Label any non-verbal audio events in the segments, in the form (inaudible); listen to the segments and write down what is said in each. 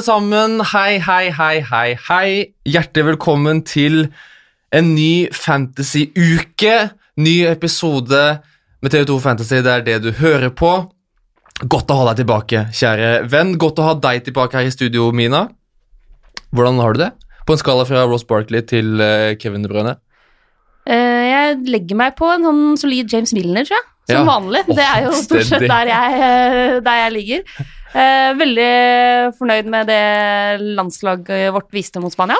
alle sammen. Hei, hei, hei, hei, hei. Hjertelig velkommen til en ny fantasy-uke. Ny episode med TV2 Fantasy. Det er det du hører på. Godt å ha deg tilbake, kjære venn. Godt å ha deg tilbake her i studio, Mina. Hvordan har du det? På en skala fra Ross Barkley til eh, Kevin De Bruyne? Eh, jeg legger meg på en sånn solid James Milner, tror jeg. Som Ja. vanlig. Det er jo stort sett der jeg, eh, der jeg ligger. Eh, veldig fornøyd med det landslaget vårt viste mot Spania.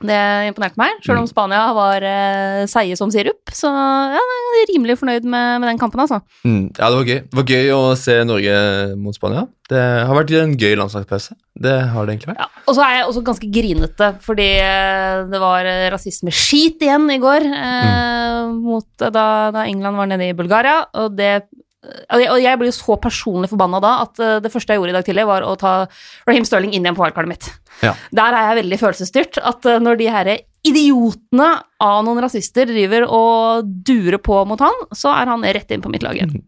Det imponerte meg, selv om Spania var eh, seige som sirup. Så ja, jeg er rimelig fornøyd med, med den kampen, altså. Mm, ja, det var gøy. Det var gøy å se Norge mot Spania. Det har vært en gøy landslagspause. Det har det egentlig vært. Ja. Og så er jeg også ganske grinete, fordi eh, det var eh, rasismeskit igjen i går eh, mot, da, da England var nede i Bulgaria, og det og jeg- blir jo så personlig forbanna da at eh, det første jeg gjorde i dag tidlig, var å ta Raheem Sterling inn igjen på wildcardet mitt. Ja. Der er jeg veldig følelsesstyrt. At eh, når de her idiotene av noen rasister driver og durer på mot han, så er han rett inn på mitt lag igjen. (laughs)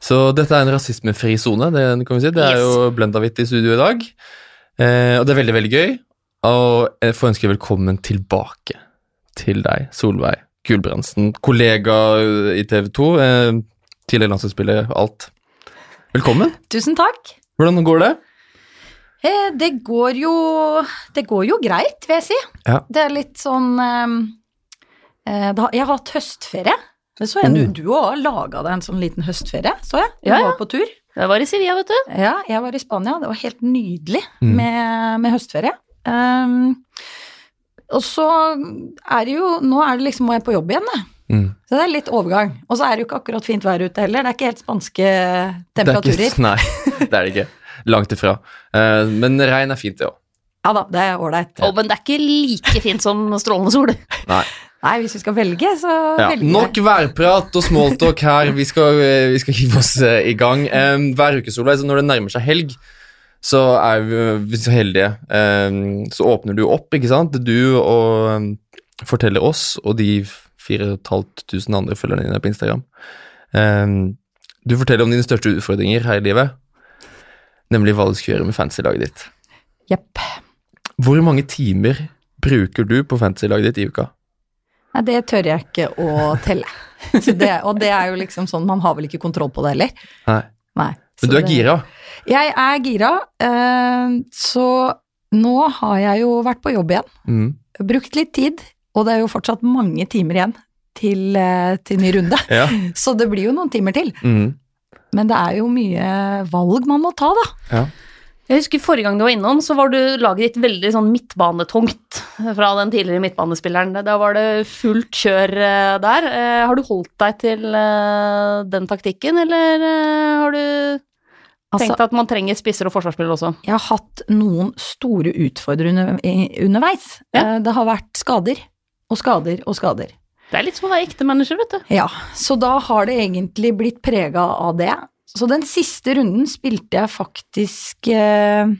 Så dette er en rasismefri sone. Det kan vi si. Det er Yes. jo Blendahvitt i studio i dag. Eh, og det er veldig, veldig gøy. Og jeg får ønske velkommen tilbake til deg, Solveig Gulbrandsen. Kollega i TV 2. Eh, tidligere landslagsspiller, alt. Velkommen. Tusen takk. Hvordan går det? Eh, det går jo Det går jo greit, vil jeg si. Ja. Det er litt sånn ehm, eh, da, Jeg har hatt høstferie. Det så jeg, Oh. Du, du har laga deg en sånn liten høstferie, så jeg. Du Ja, ja. var på tur. Jeg var i Sevilla, vet du. Ja, jeg var i Spania. Det var helt nydelig Mm. med, med høstferie. Um, og så er det jo Nå er det liksom må jeg på jobb igjen, da. Mm. Så det er litt overgang. Og så er det jo ikke akkurat fint vær ute heller. Det er ikke helt spanske Det er temperaturer. ikke, (laughs) nei, det er det ikke. Langt ifra. Uh, men regn er fint, det òg. Ja da, det er ålreit. Å, men det er ikke like fint som strålende sol. (laughs) Nei. Nei, hvis vi skal velge, så Ja, velger nok værprat og smalltalk her. Vi skal, eh, vi skal hive oss eh, i gang. Um, hver uke, Solveig, så når det nærmer seg helg, så er vi, så heldige. Så åpner du opp, ikke sant? Du og em, forteller oss og de 4500 andre følgerne dine på Instagram. Um, du forteller om dine største utfordringer her i livet, nemlig hva du skal gjøre med fantasy-laget ditt. Jepp. Hvor mange timer bruker du på fantasy-laget ditt i uka? Nei, det tør jeg ikke å telle. (laughs) Det, og det er jo liksom sånn, man har vel ikke kontroll på det heller. Nei. Nei. Men du er det- gira. Jeg er gira, Uh, så nå har jeg jo vært på jobb igjen. Mm. Brukt litt tid, og det er jo fortsatt mange timer igjen til, eh, til ny runde. (laughs) Ja. (laughs) Så det blir jo noen timer til. Mm. Men det er jo mye valg man må ta, da. ja. Jeg husker Forrige gang du var innom, så var du laget ditt veldig sånn midtbanetungt fra den tidligere midtbanespilleren. Da var det fullt kjør eh, der. Eh, Har du holdt deg til den taktikken, eller har du Altså, tenkt at man trenger spisser og forsvarsspillere også? jeg har hatt noen store utfordrere underveis. Ja. Det har vært skader og skader og skader. Det er litt som å være ekte manager, vet du. Ja, så da har det egentlig blitt prega av det. Så den siste runden spilte jeg faktisk eh,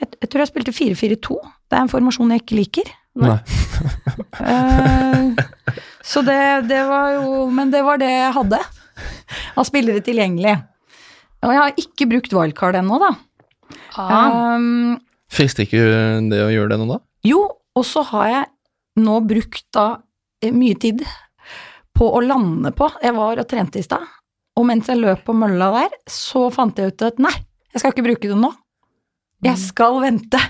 jeg, jeg tror jeg spilte 4-4-2. Det er en formasjon jeg ikke liker. Nei. (laughs) Eh, så det, det var jo Men det var det jeg hadde av spillere tilgjengelig. Og jeg har ikke brukt wildcard ennå, da. Ah. Um, Frister ikke det å gjøre det nå, da? jo, og så har jeg nå brukt da eh, mye tid på å lande på Jeg var og trente i stad, og mens jeg løp på mølla der, så fant jeg ut at nei, jeg skal ikke bruke det nå. Jeg skal vente.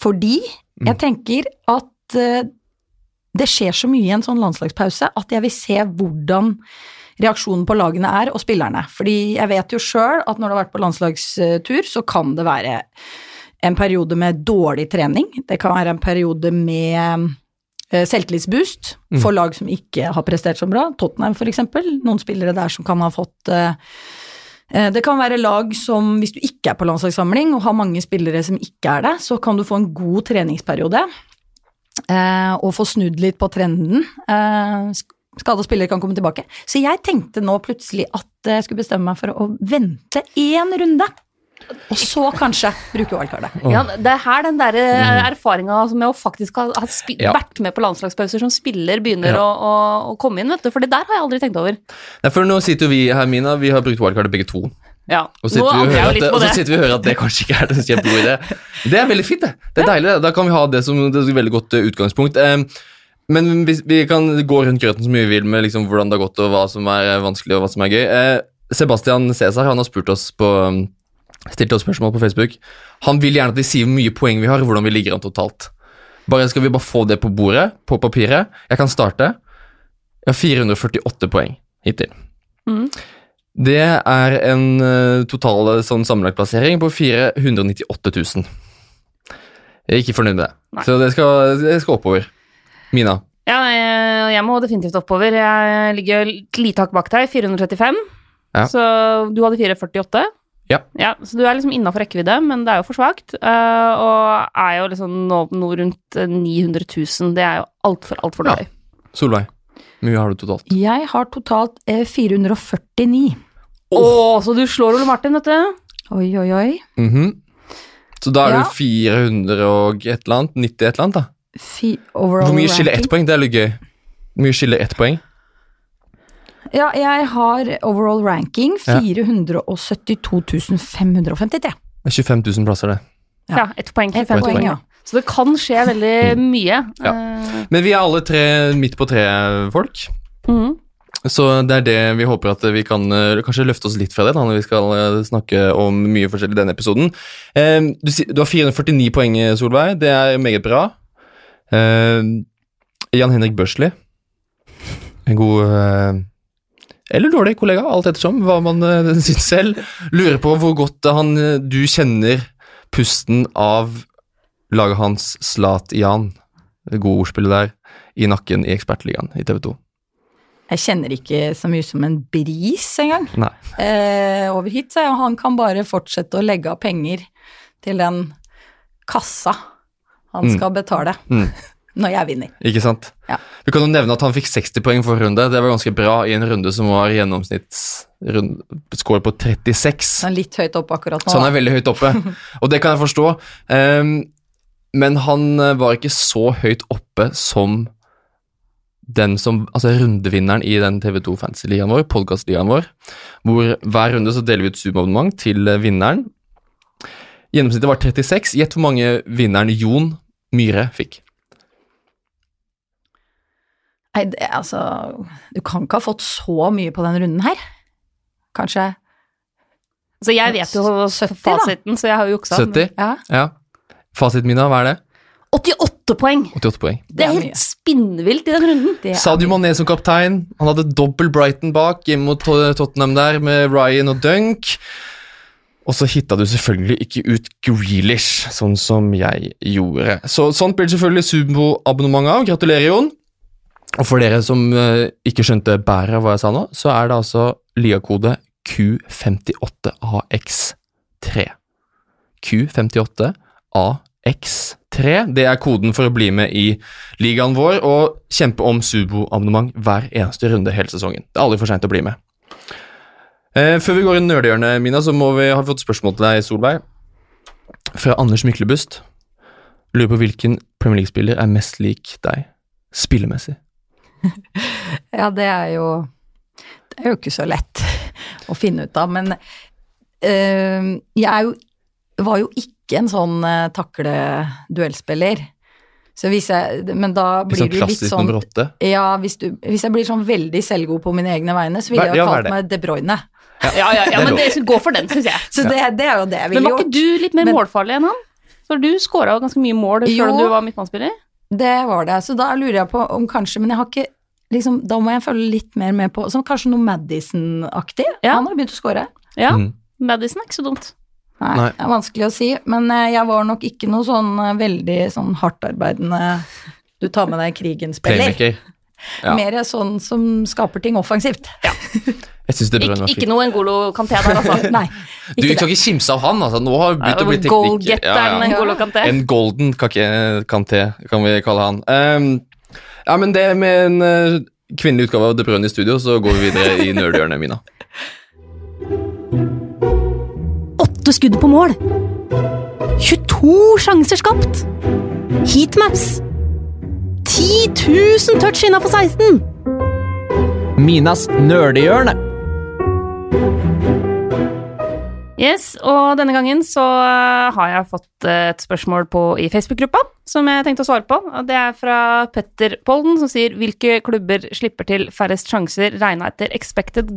Fordi jeg tenker at eh, det skjer så mye i en sånn landslagspause at jeg vil se hvordan reaksjonen på lagene er, og spillerne. Fordi jeg vet jo sjøl at når du har vært på landslagstur, så kan det være en periode med dårlig trening. Det kan være en periode med eh, selvtillitsboost for lag som ikke har prestert så bra. Tottenham, eksempel. Noen spillere der som kan ha fått eh, eh, det kan være lag som, hvis du ikke er på landslagssamling og har mange spillere som ikke er det, så kan du få en god treningsperiode eh, og få snudd litt på trenden. Eh, Skada spillere kan komme tilbake. Så jeg tenkte nå plutselig at jeg skulle bestemme meg for å vente én runde. Og så kanskje bruke wildcardet. Ja, det er her den der erfaringa med å faktisk ha, ha Ja. vært med på landslagspauser som spiller, begynner Ja. å, å, å komme inn, vet du. For det der har jeg aldri tenkt over. Nei, for nå sitter jo vi her, Mina, vi har brukt wildcardet begge to. Ja. Og vi og hører at det, og så sitter vi og hører at det kanskje ikke er en kjempegod idé. Det er veldig fint, det. Det er deilig. det. Da kan vi ha det som det et veldig godt eh, utgangspunkt. Eh, Men vi, vi kan gå rundt grøten så mye vi vil med liksom hvordan det har gått, og hva som er eh, vanskelig, og hva som er gøy. Eh, Sebastian Cæsar han har spurt oss på um, stilt oss spørsmål på Facebook. Han vil gjerne at vi sier hvor mye poeng vi har, og hvordan vi ligger an totalt. Bare Skal vi bare få det på bordet, på papiret? Jeg kan starte. Jeg har 448 poeng hittil. Mm. Det er en uh, total sånn sammenlagt plassering på 498 000. Jeg er ikke fornøyd med det, Nei. så det skal, det skal oppover. Mina. Ja, jeg, jeg må definitivt oppover. Jeg ligger et lite hakk bak deg, 435. Ja. Så du hadde 448. Ja. Så du er liksom innafor rekkevidde, men det er jo for svakt. Uh, og er jo liksom nå noe rundt eh, 900 000. Det er jo altfor, altfor Ja. dårlig. Solveig. Hvor mye har du totalt? Jeg har totalt eh, 449. Å, så du slår Ole Martin, vet du. Oi, oi, oi. Mhm. Så da er Ja. du 400 og et eller annet? 90 et eller annet, da? Fi overall Hvor mye skiller ett poeng? Det er litt gøy. Hvor mye skiller ett poeng? Ja, jeg har overall ranking Ja. 472 553. Det er 25 000 plasser, det. Ja. Ja, ett poeng Et poeng, poeng. ja. Så det kan skje veldig mye. Mm. Ja. Eh, Men vi er alle tre midt på tre-folk. Mm. Så det er det vi håper at vi kan eh, kanskje løfte oss litt fra det da, når vi skal eh, snakke om mye forskjellig i denne episoden. Du, du har 449 poeng, Solveig. Det er meget bra. Jan Henrik Børsli. En god eller dårlig kollega, alt ettersom hva man (laughs) uh, syns selv. Lurer på hvor godt han, eh, du kjenner pusten av laget hans Slat-Jan, det gode ordspillet der, i nakken i Ekspertligaen i TV 2. Jeg kjenner ikke så mye som en bris engang eh, over hit, så han kan bare fortsette å legge av penger til den kassa han Mm. skal betale Mm. Når jeg vinner. Ikke sant? Ja. Vi kan jo nevne at han fikk 60 poeng for runde. Det var ganske bra i en runde som var gjennomsnittsscore på 36. Så han er litt høyt oppe akkurat nå. Så han er veldig høyt oppe, (laughs) og det kan jeg forstå. Um, men han eh, var ikke så høyt oppe som den som, altså rundevinneren i den TV2 Fantasy-ligaen vår, podkast-ligaen vår, hvor hver runde så deler vi ut Zoom-abonnement til eh, vinneren. Gjennomsnittet var 36. Gjett hvor mange vinneren Jon Myhre fikk. Nei, det, altså Du kan ikke ha fått så mye på den runden her. Kanskje Så jeg vet jo 70 da. så jeg har jo juksa. 70? Ja. Ja. Fasiten min, da, hva er det? 88 poeng! 88 poeng. Det er er helt spinnvilt i den runden. Det Sadio. Mané som kaptein. Han hadde dobbel Brighton bak hjemme mot Tottenham der med Ryan og Dunk. Og så hitta du selvfølgelig ikke ut Grealish, sånn som jeg gjorde. Så Sånt blir det selvfølgelig Sumo-abonnement av. Gratulerer, Jon. Og for dere som eh, ikke skjønte bæret av hva jeg sa nå, så er det altså ligakode Q58AX3. Q58AX3. Det er koden for å bli med i ligaen vår og kjempe om Subo-abonnement hver eneste runde hele sesongen. Det er aldri for seint å bli med. Eh, før vi går i nerdehjørnet, Mina, så må vi ha fått spørsmål til deg, Solveig. Fra Anders Myklebust. Lurer på hvilken Premier League-spiller er mest lik deg spillemessig. (laughs) Ja, det er jo Det er jo ikke så lett å finne ut av, men øh, jeg er jo, var jo ikke en sånn uh, takle-duellspiller. Så hvis jeg Men da blir Liksom du litt sånn nummer åtte. Ja, hvis, du, hvis jeg blir sånn veldig selvgod på mine egne vegne, så ville jeg ja, jo kalt det? meg De Bruyne. Ja, ja, ja, er men det, gå for den, syns jeg. Så det, det er jo det jeg ville gjort. Men var ikke du litt mer Men- målfarlig enn han? For du skåra ganske mye mål før selv om du var midtbanespiller. Det var det. Så da lurer jeg på om kanskje Men jeg har ikke liksom, Da må jeg følge litt mer med på Som kanskje noe Madison-aktig. Ja. Han har begynt å score. Ja, Mm. Madison er ikke så dumt. Nei, Nei. det er vanskelig å si. Men eh, jeg var nok ikke noe sånn eh, veldig sånn hardtarbeidende Du tar med deg krigen-spiller. Playmaker. Ja. Mer sånn som skaper ting offensivt. Jeg synes det Ik ikke noe Ngolo Kanté der, altså. (laughs) Nei, Du kan skal ikke kimse av han, altså. Nå har det begynt å bli teknikk. Goalgetteren Ja, ja. Ngolo Kanté. En golden kanté, kan vi kalle han. Um, ja, men det med en uh, kvinnelig utgave av De Bruyne i studio, så går vi videre i (laughs) nerdhjørnet, Mina. Åtte skudd på mål. 22 sjanser skapt. Heatmaps. 10 000 touch innafor 16. Minas nerdehjørne. Yes, og denne gangen så eh, har jeg fått eh, et spørsmål på, i Facebook-gruppa som jeg tenkte å svare på. og Det er fra Petter Polden, som sier hvilke klubber slipper til færrest sjanser regna etter expected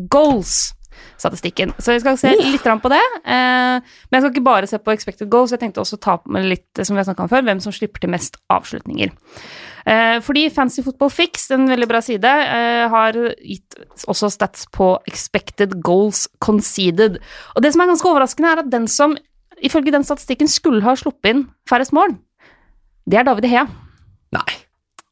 goals-statistikken. Så vi skal se litt på det. Eh, men jeg skal ikke bare se på expected goals, jeg tenkte også ta med litt, som vi har om før, hvem som slipper til mest avslutninger. Eh, fordi Fancy Football Fix, en veldig bra side, eh, har gitt også stats på expected goals conceded. Og det som er ganske overraskende, er at den som ifølge den statistikken skulle ha sluppet inn færrest mål, det er David Hea. Nei.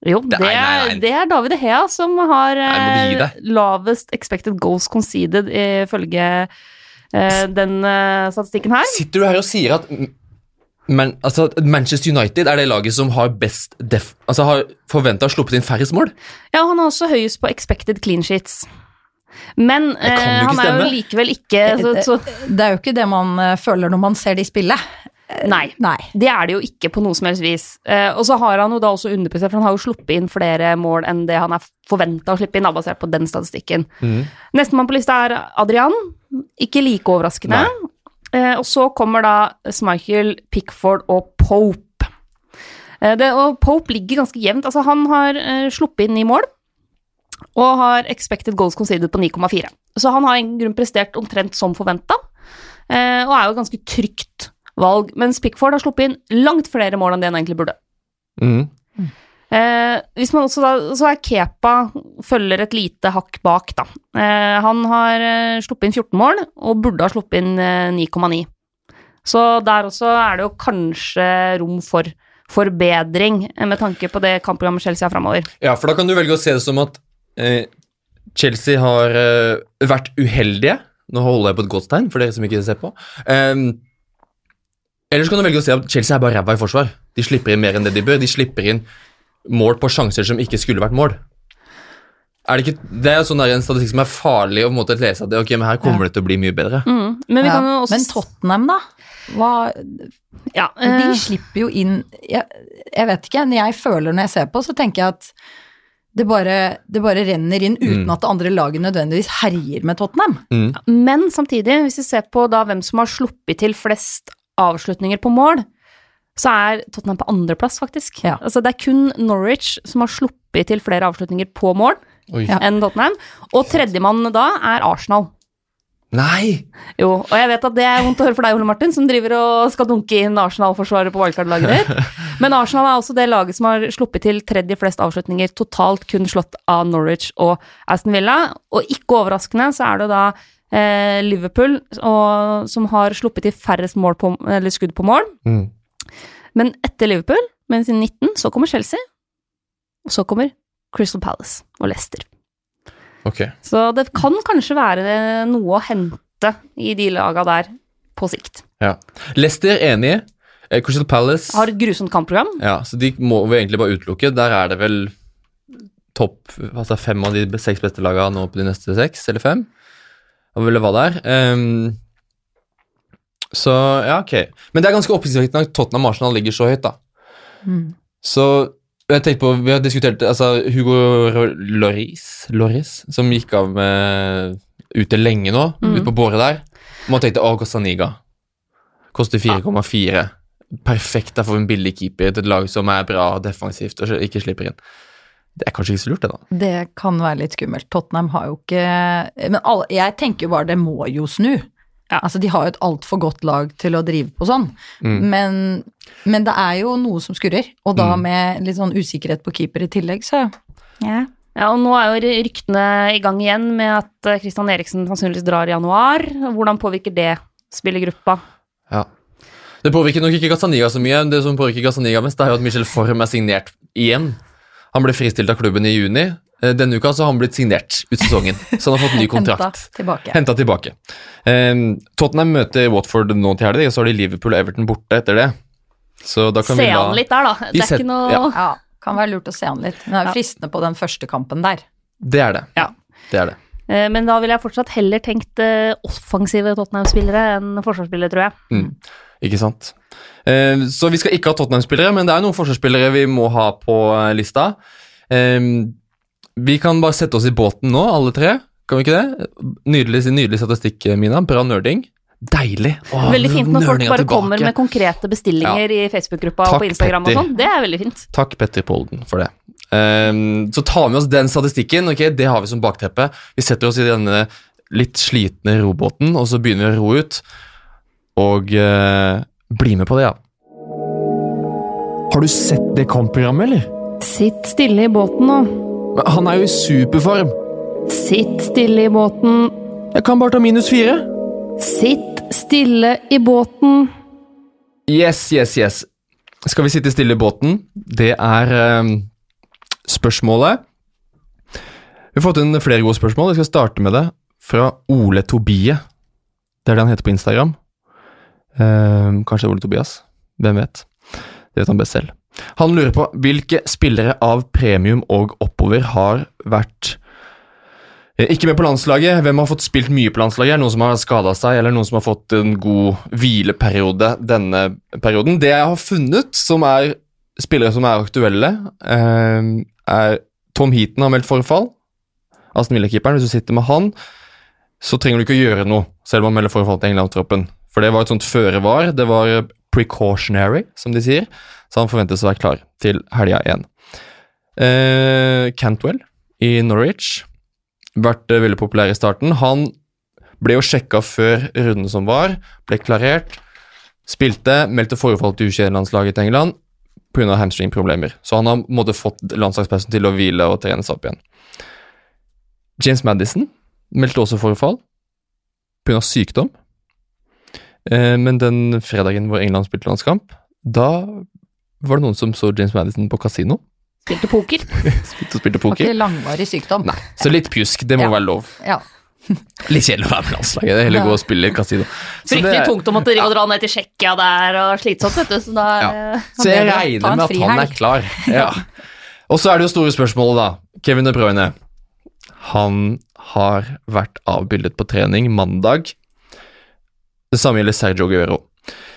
Jo, det nei, er, nei. det er David Hea som har Nei, gi eh, lavest expected goals conceded ifølge eh, den eh, statistikken her. Sitter du her og sier at men, altså, Manchester United er det laget som har best def, altså har forventa å sluppet inn færrest mål? Ja, han er også høyest på expected clean sheets. Men eh, han er jo likevel ikke så, så, Det er jo ikke det man eh, føler når man ser de spille. Nei. Nei. Det er det jo ikke på noe som helst vis. Eh, og så har han jo da også underprestert, for han har jo sluppet inn flere mål enn det han er forventa å slippe inn, da, basert på den statistikken. Mm. Nestemann på lista er Adrian. Ikke like overraskende. Eh, og så kommer da Smichael, Pickford og Pope. Eh, det, og Pope ligger ganske jevnt. Altså, han har eh, sluppet inn ni mål og har expected goals conceded på 9,4. Så han har i grunn prestert omtrent som forventa, eh, og er jo ganske trygt valg. Mens Pickford har sluppet inn langt flere mål enn det han egentlig burde. Mm. Eh, hvis man også da, så er Kepa følger et lite hakk bak, da. Eh, han har eh, sluppet inn 14 mål, og burde ha sluppet inn eh, 9,9. Så der også er det jo kanskje rom for forbedring, eh, med tanke på det kampprogrammet Chelsea har framover. Ja, for da kan du velge å se det som at eh, Chelsea har eh, vært uheldige. Nå holder jeg på et godt tegn, for dere som ikke ser på. Um, eller så kan du velge å si at Chelsea er bare ræva i forsvar. De slipper inn mer enn det de bør. De slipper inn mål på sjanser som ikke skulle vært mål. Er det, ikke, det er jo sånn en statistikk som er farlig å lese at det, ok, men her kommer det til å bli mye bedre. Mm. Men vi Ja, kan også Men Tottenham, da? Hva, ja, de eh, slipper jo inn jeg, jeg vet ikke, når jeg føler når jeg ser på, så tenker jeg at det bare, det bare renner inn uten Mm. at det andre laget nødvendigvis herjer med Tottenham. Mm. Men samtidig, hvis vi ser på da hvem som har sluppet til flest avslutninger på mål, så er Tottenham på andreplass, faktisk. Ja. Altså, det er kun Norwich som har sluppet til flere avslutninger på mål. Ja. enn Tottenham. Og tredjemann da er Arsenal. Nei! Jo, og jeg vet at det er vondt å høre for deg, Ole Martin, som driver og skal dunke inn Arsenal-forsvaret på wildcard-laget ditt. (laughs) Men Arsenal er også det laget som har sluppet til tredje flest avslutninger, totalt kun slått av Norwich og Aston Villa. Og ikke overraskende så er det da eh, Liverpool og, som har sluppet til færrest mål på, eller skudd på mål. Mm. Men etter Liverpool, med i 19, så kommer Chelsea. Og så kommer Crystal Palace og Leicester. Okay. Så det kan kanskje være noe å hente i de laga der på sikt. Ja. Leicester enig. Eh, Crystal Palace Har et grusomt kampprogram. Ja, så de må vi egentlig bare utelukke. Der er det vel topp altså fem av de seks beste lagene nå på de neste seks, eller fem. Og ville være der. er. Ehm, så ja, ok. Men det er ganske oppsiktsvekkende at Tottenham Arsenal ligger så høyt, da. Mm. Så jeg tenkte på, Vi har diskutert altså Hugo Loris, Loris som gikk av med ute lenge nå, Mm. ute på båret der. Man tenkte å, Costaniga. Koster 4,4. Perfekt da får vi en billig keeper til et lag som er bra defensivt og ikke slipper inn. Det er kanskje ikke så lurt, det, da. Det kan være litt skummelt. Tottenham har jo ikke Men alle, jeg tenker jo bare det må jo snu. Ja. Altså, de har jo et altfor godt lag til å drive på sånn. Mm. Men, men det er jo noe som skurrer, og da Mm. med litt sånn usikkerhet på keeper i tillegg, så ja. Ja, og nå er jo ryktene i gang igjen med at eh, Christian Eriksen sannsynligvis drar i januar. Hvordan påvirker det spillergruppa? Ja. Det påvirker nok ikke Gazaniga så mye. Det som påvirker Gazaniga mest, det er jo at Michel Form er signert igjen. Han ble fristilt av klubben i juni. Eh, Denne uka så har han blitt signert ut sesongen, så han har fått ny Henta (laughs) kontrakt. tilbake. Henta tilbake. Um, Tottenham møter Watford nå til helga, og så har de Liverpool og Everton borte etter det. Så da kan Se vi la han litt der, da. Vi Det er set- ikke noe ja. Ja, kan være lurt å se han litt. Men det er fristende på den første kampen der. Det er det. Ja. Det er det. Eh, Men da ville jeg fortsatt heller tenkt eh, offensive Tottenham-spillere enn forsvarsspillere, tror jeg. Mm. Ikke sant. Eh, så vi skal ikke ha Tottenham-spillere, men det er noen forsvarsspillere vi må ha på eh, lista. Eh, vi kan bare sette oss i båten nå, alle tre. Kan vi ikke det? Nydelig, nydelig statistikk, Mina. Bra nerding. Deilig. Åh, Veldig fint når folk bare tilbake. kommer med konkrete bestillinger i Facebook-gruppa og på Instagram og Petter. sånn. Det er veldig fint. Takk, Petter Polden, for det. Um, så tar vi oss den statistikken, ok, det har vi som bakteppe. Vi setter oss i denne litt slitne robåten, og så begynner vi å ro ut. Og eh, bli med på det, ja. Har du sett det kampprogrammet, eller? Sitt stille i båten nå. Men Han er jo i superform. Sitt stille i båten. Jeg kan bare ta minus fire. Sitt stille i båten. Yes, yes, yes. Skal vi sitte stille i båten? Det er eh, spørsmålet. Vi har fått inn flere gode spørsmål. Jeg skal starte med det fra Ole Tobie. Det er det han heter på Instagram. Ehm, kanskje Ole Tobias. Hvem vet? Det vet han best selv. Han lurer på hvilke spillere av premium og oppover har vært eh, ikke med på landslaget. Hvem har fått spilt mye på landslaget? Noen som har skada seg, eller noen som har fått en god hvileperiode denne perioden? Det jeg har funnet, som er spillere som er aktuelle, eh, er Tom Heaton har meldt forfall. Aston Villa-keeperen. Hvis du sitter med han, så trenger du ikke å gjøre noe, selv om han melder forfall til England-troppen. For det var et sånt føre var. Det var precautionary, som de sier. Så han forventes å være klar til helga igjen. Eh, Cantwell i Norwich. Vært eh, veldig populær i starten. Han ble jo sjekka før runden som var, ble klarert. Spilte, meldte forfall til U21-landslaget til England pga. hamstringproblemer. Så han har måtte, fått landslagspausen til å hvile og trene seg opp igjen. James Madison meldte også forfall pga. sykdom. Eh, men den fredagen hvor England spilte landskamp, da var det noen som så James Madison på kasino. Spilte poker. (laughs) Spilte spilte Var poker. ikke langvarig sykdom. Nei, så litt pjusk, det må Ja. være lov. Ja. (laughs) Litt kjedelig å være med landslaget. Det er heller gå og spille kasino. Så Fryktelig det- tungt å måtte ja. dra ned til Tsjekkia der, og slitsomt, vet du. Så da Ja. eh, Så jeg regner med at han er klar. (laughs) Ja. Og så er det jo store spørsmålet, da. Kevin De Bruyne. Han har vært avbildet på trening mandag. Det samme gjelder Sergio Aguero.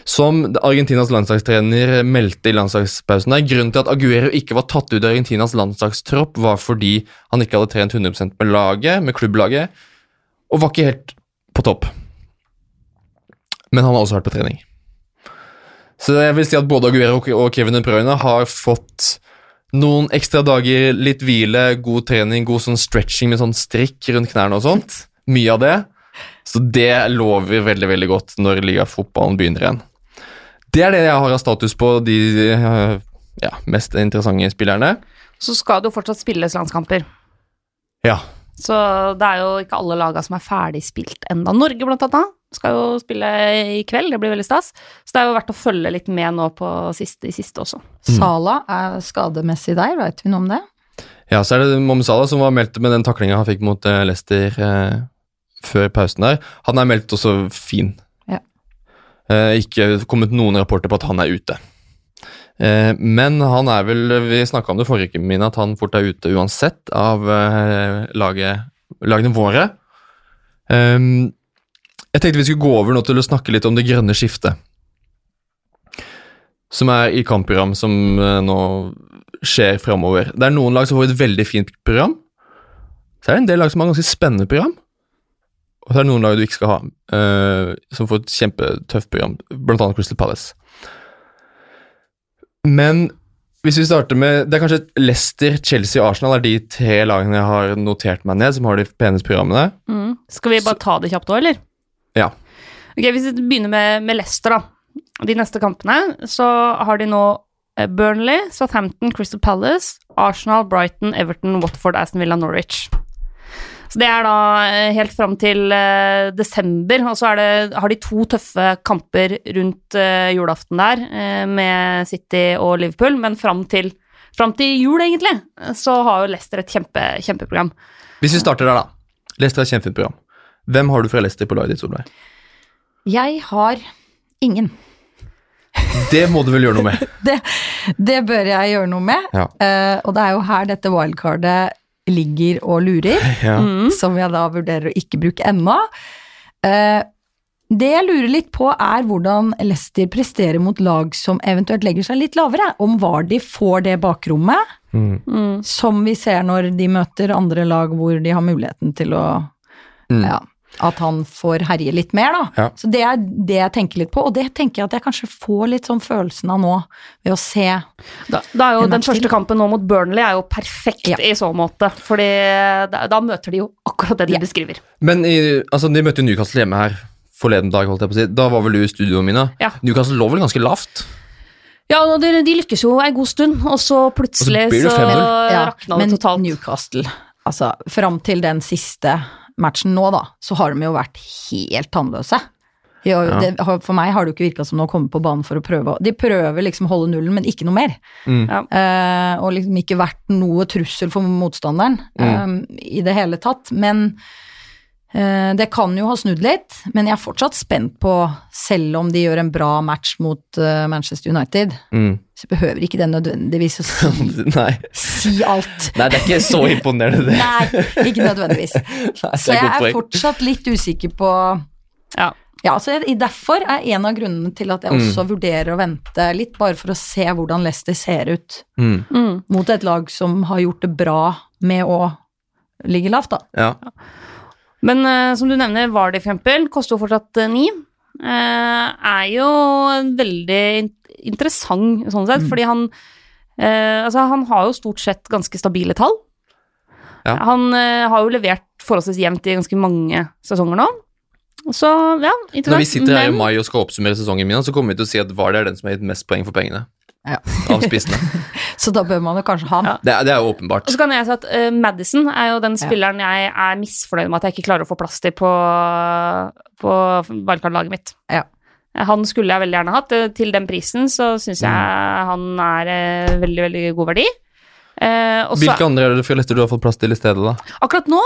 Som Argentinas landslagstrener meldte i landslagspausen der, Grunnen til at Aguero ikke var tatt ut av Argentinas landslagstropp, var fordi han ikke hadde trent 100% med laget, med klubblaget, og var ikke helt på topp. Men han har også vært på trening. Så jeg vil si at både Aguero og Kevin De har fått noen ekstra dager, litt hvile, god trening, god sånn stretching med sånn strikk rundt knærne og sånt. Mye av det. Så det lover veldig, veldig godt når ligafotballen begynner igjen. Det er det jeg har av status på de eh, ja, mest interessante spillerne. Så skal det jo fortsatt spilles landskamper. Ja. Så det er jo ikke alle laga som er ferdig spilt enda. Norge blant annet skal jo spille i kveld, det blir veldig stas. Så det er jo verdt å følge litt med nå på siste, i siste også. Sala er skademessig der, veit vi noe om det? Ja, så er det Mohammed Salah som var meldt med den taklinga han fikk mot Lester- Leicester eh, før pausen der. Han er meldt også fin. Ja. Eh, ikke kommet noen rapporter på at han er ute. Eh, men han er vel Vi snakka om det forrige uke, Mina, at han fort er ute uansett av eh, laget, lagene våre. Ehm, jeg tenkte vi skulle gå over nå til å snakke litt om det grønne skiftet. Som er i kampprogram som eh, nå skjer framover. Det er noen lag som får et veldig fint program. Så er det en del lag som har ganske spennende program. Og så er det noen lag du ikke skal ha, uh, som får et kjempetøft program, blant annet Crystal Palace. Men hvis vi starter med Det er kanskje Leicester, Chelsea og Arsenal er de tre lagene jeg har notert meg ned, som har de peneste programmene. Mm. Skal vi bare ta det kjapt òg, eller? Ja. Ok, Hvis vi begynner med, med Leicester, da. De neste kampene så har de nå eh, Burnley, Southampton, Crystal Palace, Arsenal, Brighton, Everton, Watford, Aston Villa, Norwich. Så det er da eh, helt fram til eh, desember, og så er det, har de to tøffe kamper rundt eh, julaften der, med City og Liverpool, men fram til, fram til jul, egentlig, så har jo Leicester et kjempe, kjempeprogram. Hvis vi starter der, da. Leicester har et kjempefint program. Hvem har du fra Leicester på laget ditt, Solveig? Jeg har ingen. Det må du vel gjøre noe med. (laughs) Det, det bør jeg gjøre noe med. Ja. Uh, og det er jo her dette wildcardet ligger og lurer, (laughs) Ja. Mm. som jeg da vurderer å ikke bruke ennå. Eh, det jeg lurer litt på, er hvordan Leicester presterer mot lag som eventuelt legger seg litt lavere. Om Vardi får det bakrommet, Mm. Mm. som vi ser når de møter andre lag hvor de har muligheten til å Mm. Ja. At han får herje litt mer, da. Ja. Så det er det jeg tenker litt på, og det tenker jeg at jeg kanskje får litt sånn følelsen av nå, ved å se Da, da er jo den første kampen nå mot Burnley er jo perfekt Ja. i så måte, fordi da, da møter de jo akkurat det de Ja. beskriver. Men i, altså, de møtte jo Newcastle hjemme her forleden dag, holdt jeg på å si. Da var vel du i studioet mine. Ja. Newcastle lå vel ganske lavt? Ja, de, de lykkes jo en god stund, og så plutselig Og så så, 5-0. rakna det men. Newcastle, altså fram til den siste matchen nå, da, så har de jo vært helt tannløse. Jo- Ja. det, for meg har det jo ikke virka som noe å komme på banen for å prøve å De prøver liksom å holde nullen, men ikke noe mer. Mm. Ja. Eh, og liksom ikke vært noe trussel for motstanderen Mm. eh, i det hele tatt. Men det kan jo ha snudd litt. Men jeg er fortsatt spent på, selv om de gjør en bra match mot eh, Manchester United, Mm. så behøver ikke det nødvendigvis å si, (laughs) Nei. si alt. (laughs) Nei, det er ikke så imponerende, det. Nei, ikke nødvendigvis. (laughs) Nei, Så jeg er fortsatt litt usikker på Ja. Ja, så jeg, Derfor er en av grunnene til at jeg Mm. også vurderer å vente litt, bare for å se hvordan Leicester ser ut Mm. Mm. mot et lag som har gjort det bra med å ligge lavt, da. Ja. Men uh, som du nevner, Vardy for eksempel, koster jo fortsatt eh, ni. Uh, er jo veldig in- interessant sånn sett, fordi han Altså, han har jo stort sett ganske stabile tall. Ja. Han har jo levert forholdsvis jevnt i ganske mange sesonger nå. Så ja, interessant. Når vi sitter her i mai og skal oppsummere sesongen min, så kommer vi til å si at Vardy er den som har gitt mest poeng for pengene. Ja. Av spissene. (laughs) Så da bør man jo kanskje ha han. Ja. Det det er jo åpenbart. Og så kan jeg si at uh, Madison er jo den spilleren jeg er misfornøyd med at jeg ikke klarer å få plass til på, på wildcard-laget mitt. Ja. Han skulle jeg veldig gjerne hatt. Eh, Til den prisen så syns jeg han er eh, veldig, veldig god verdi. Eh, også, Hvilke andre er det fra Leicester du har fått plass til i stedet, da? akkurat nå,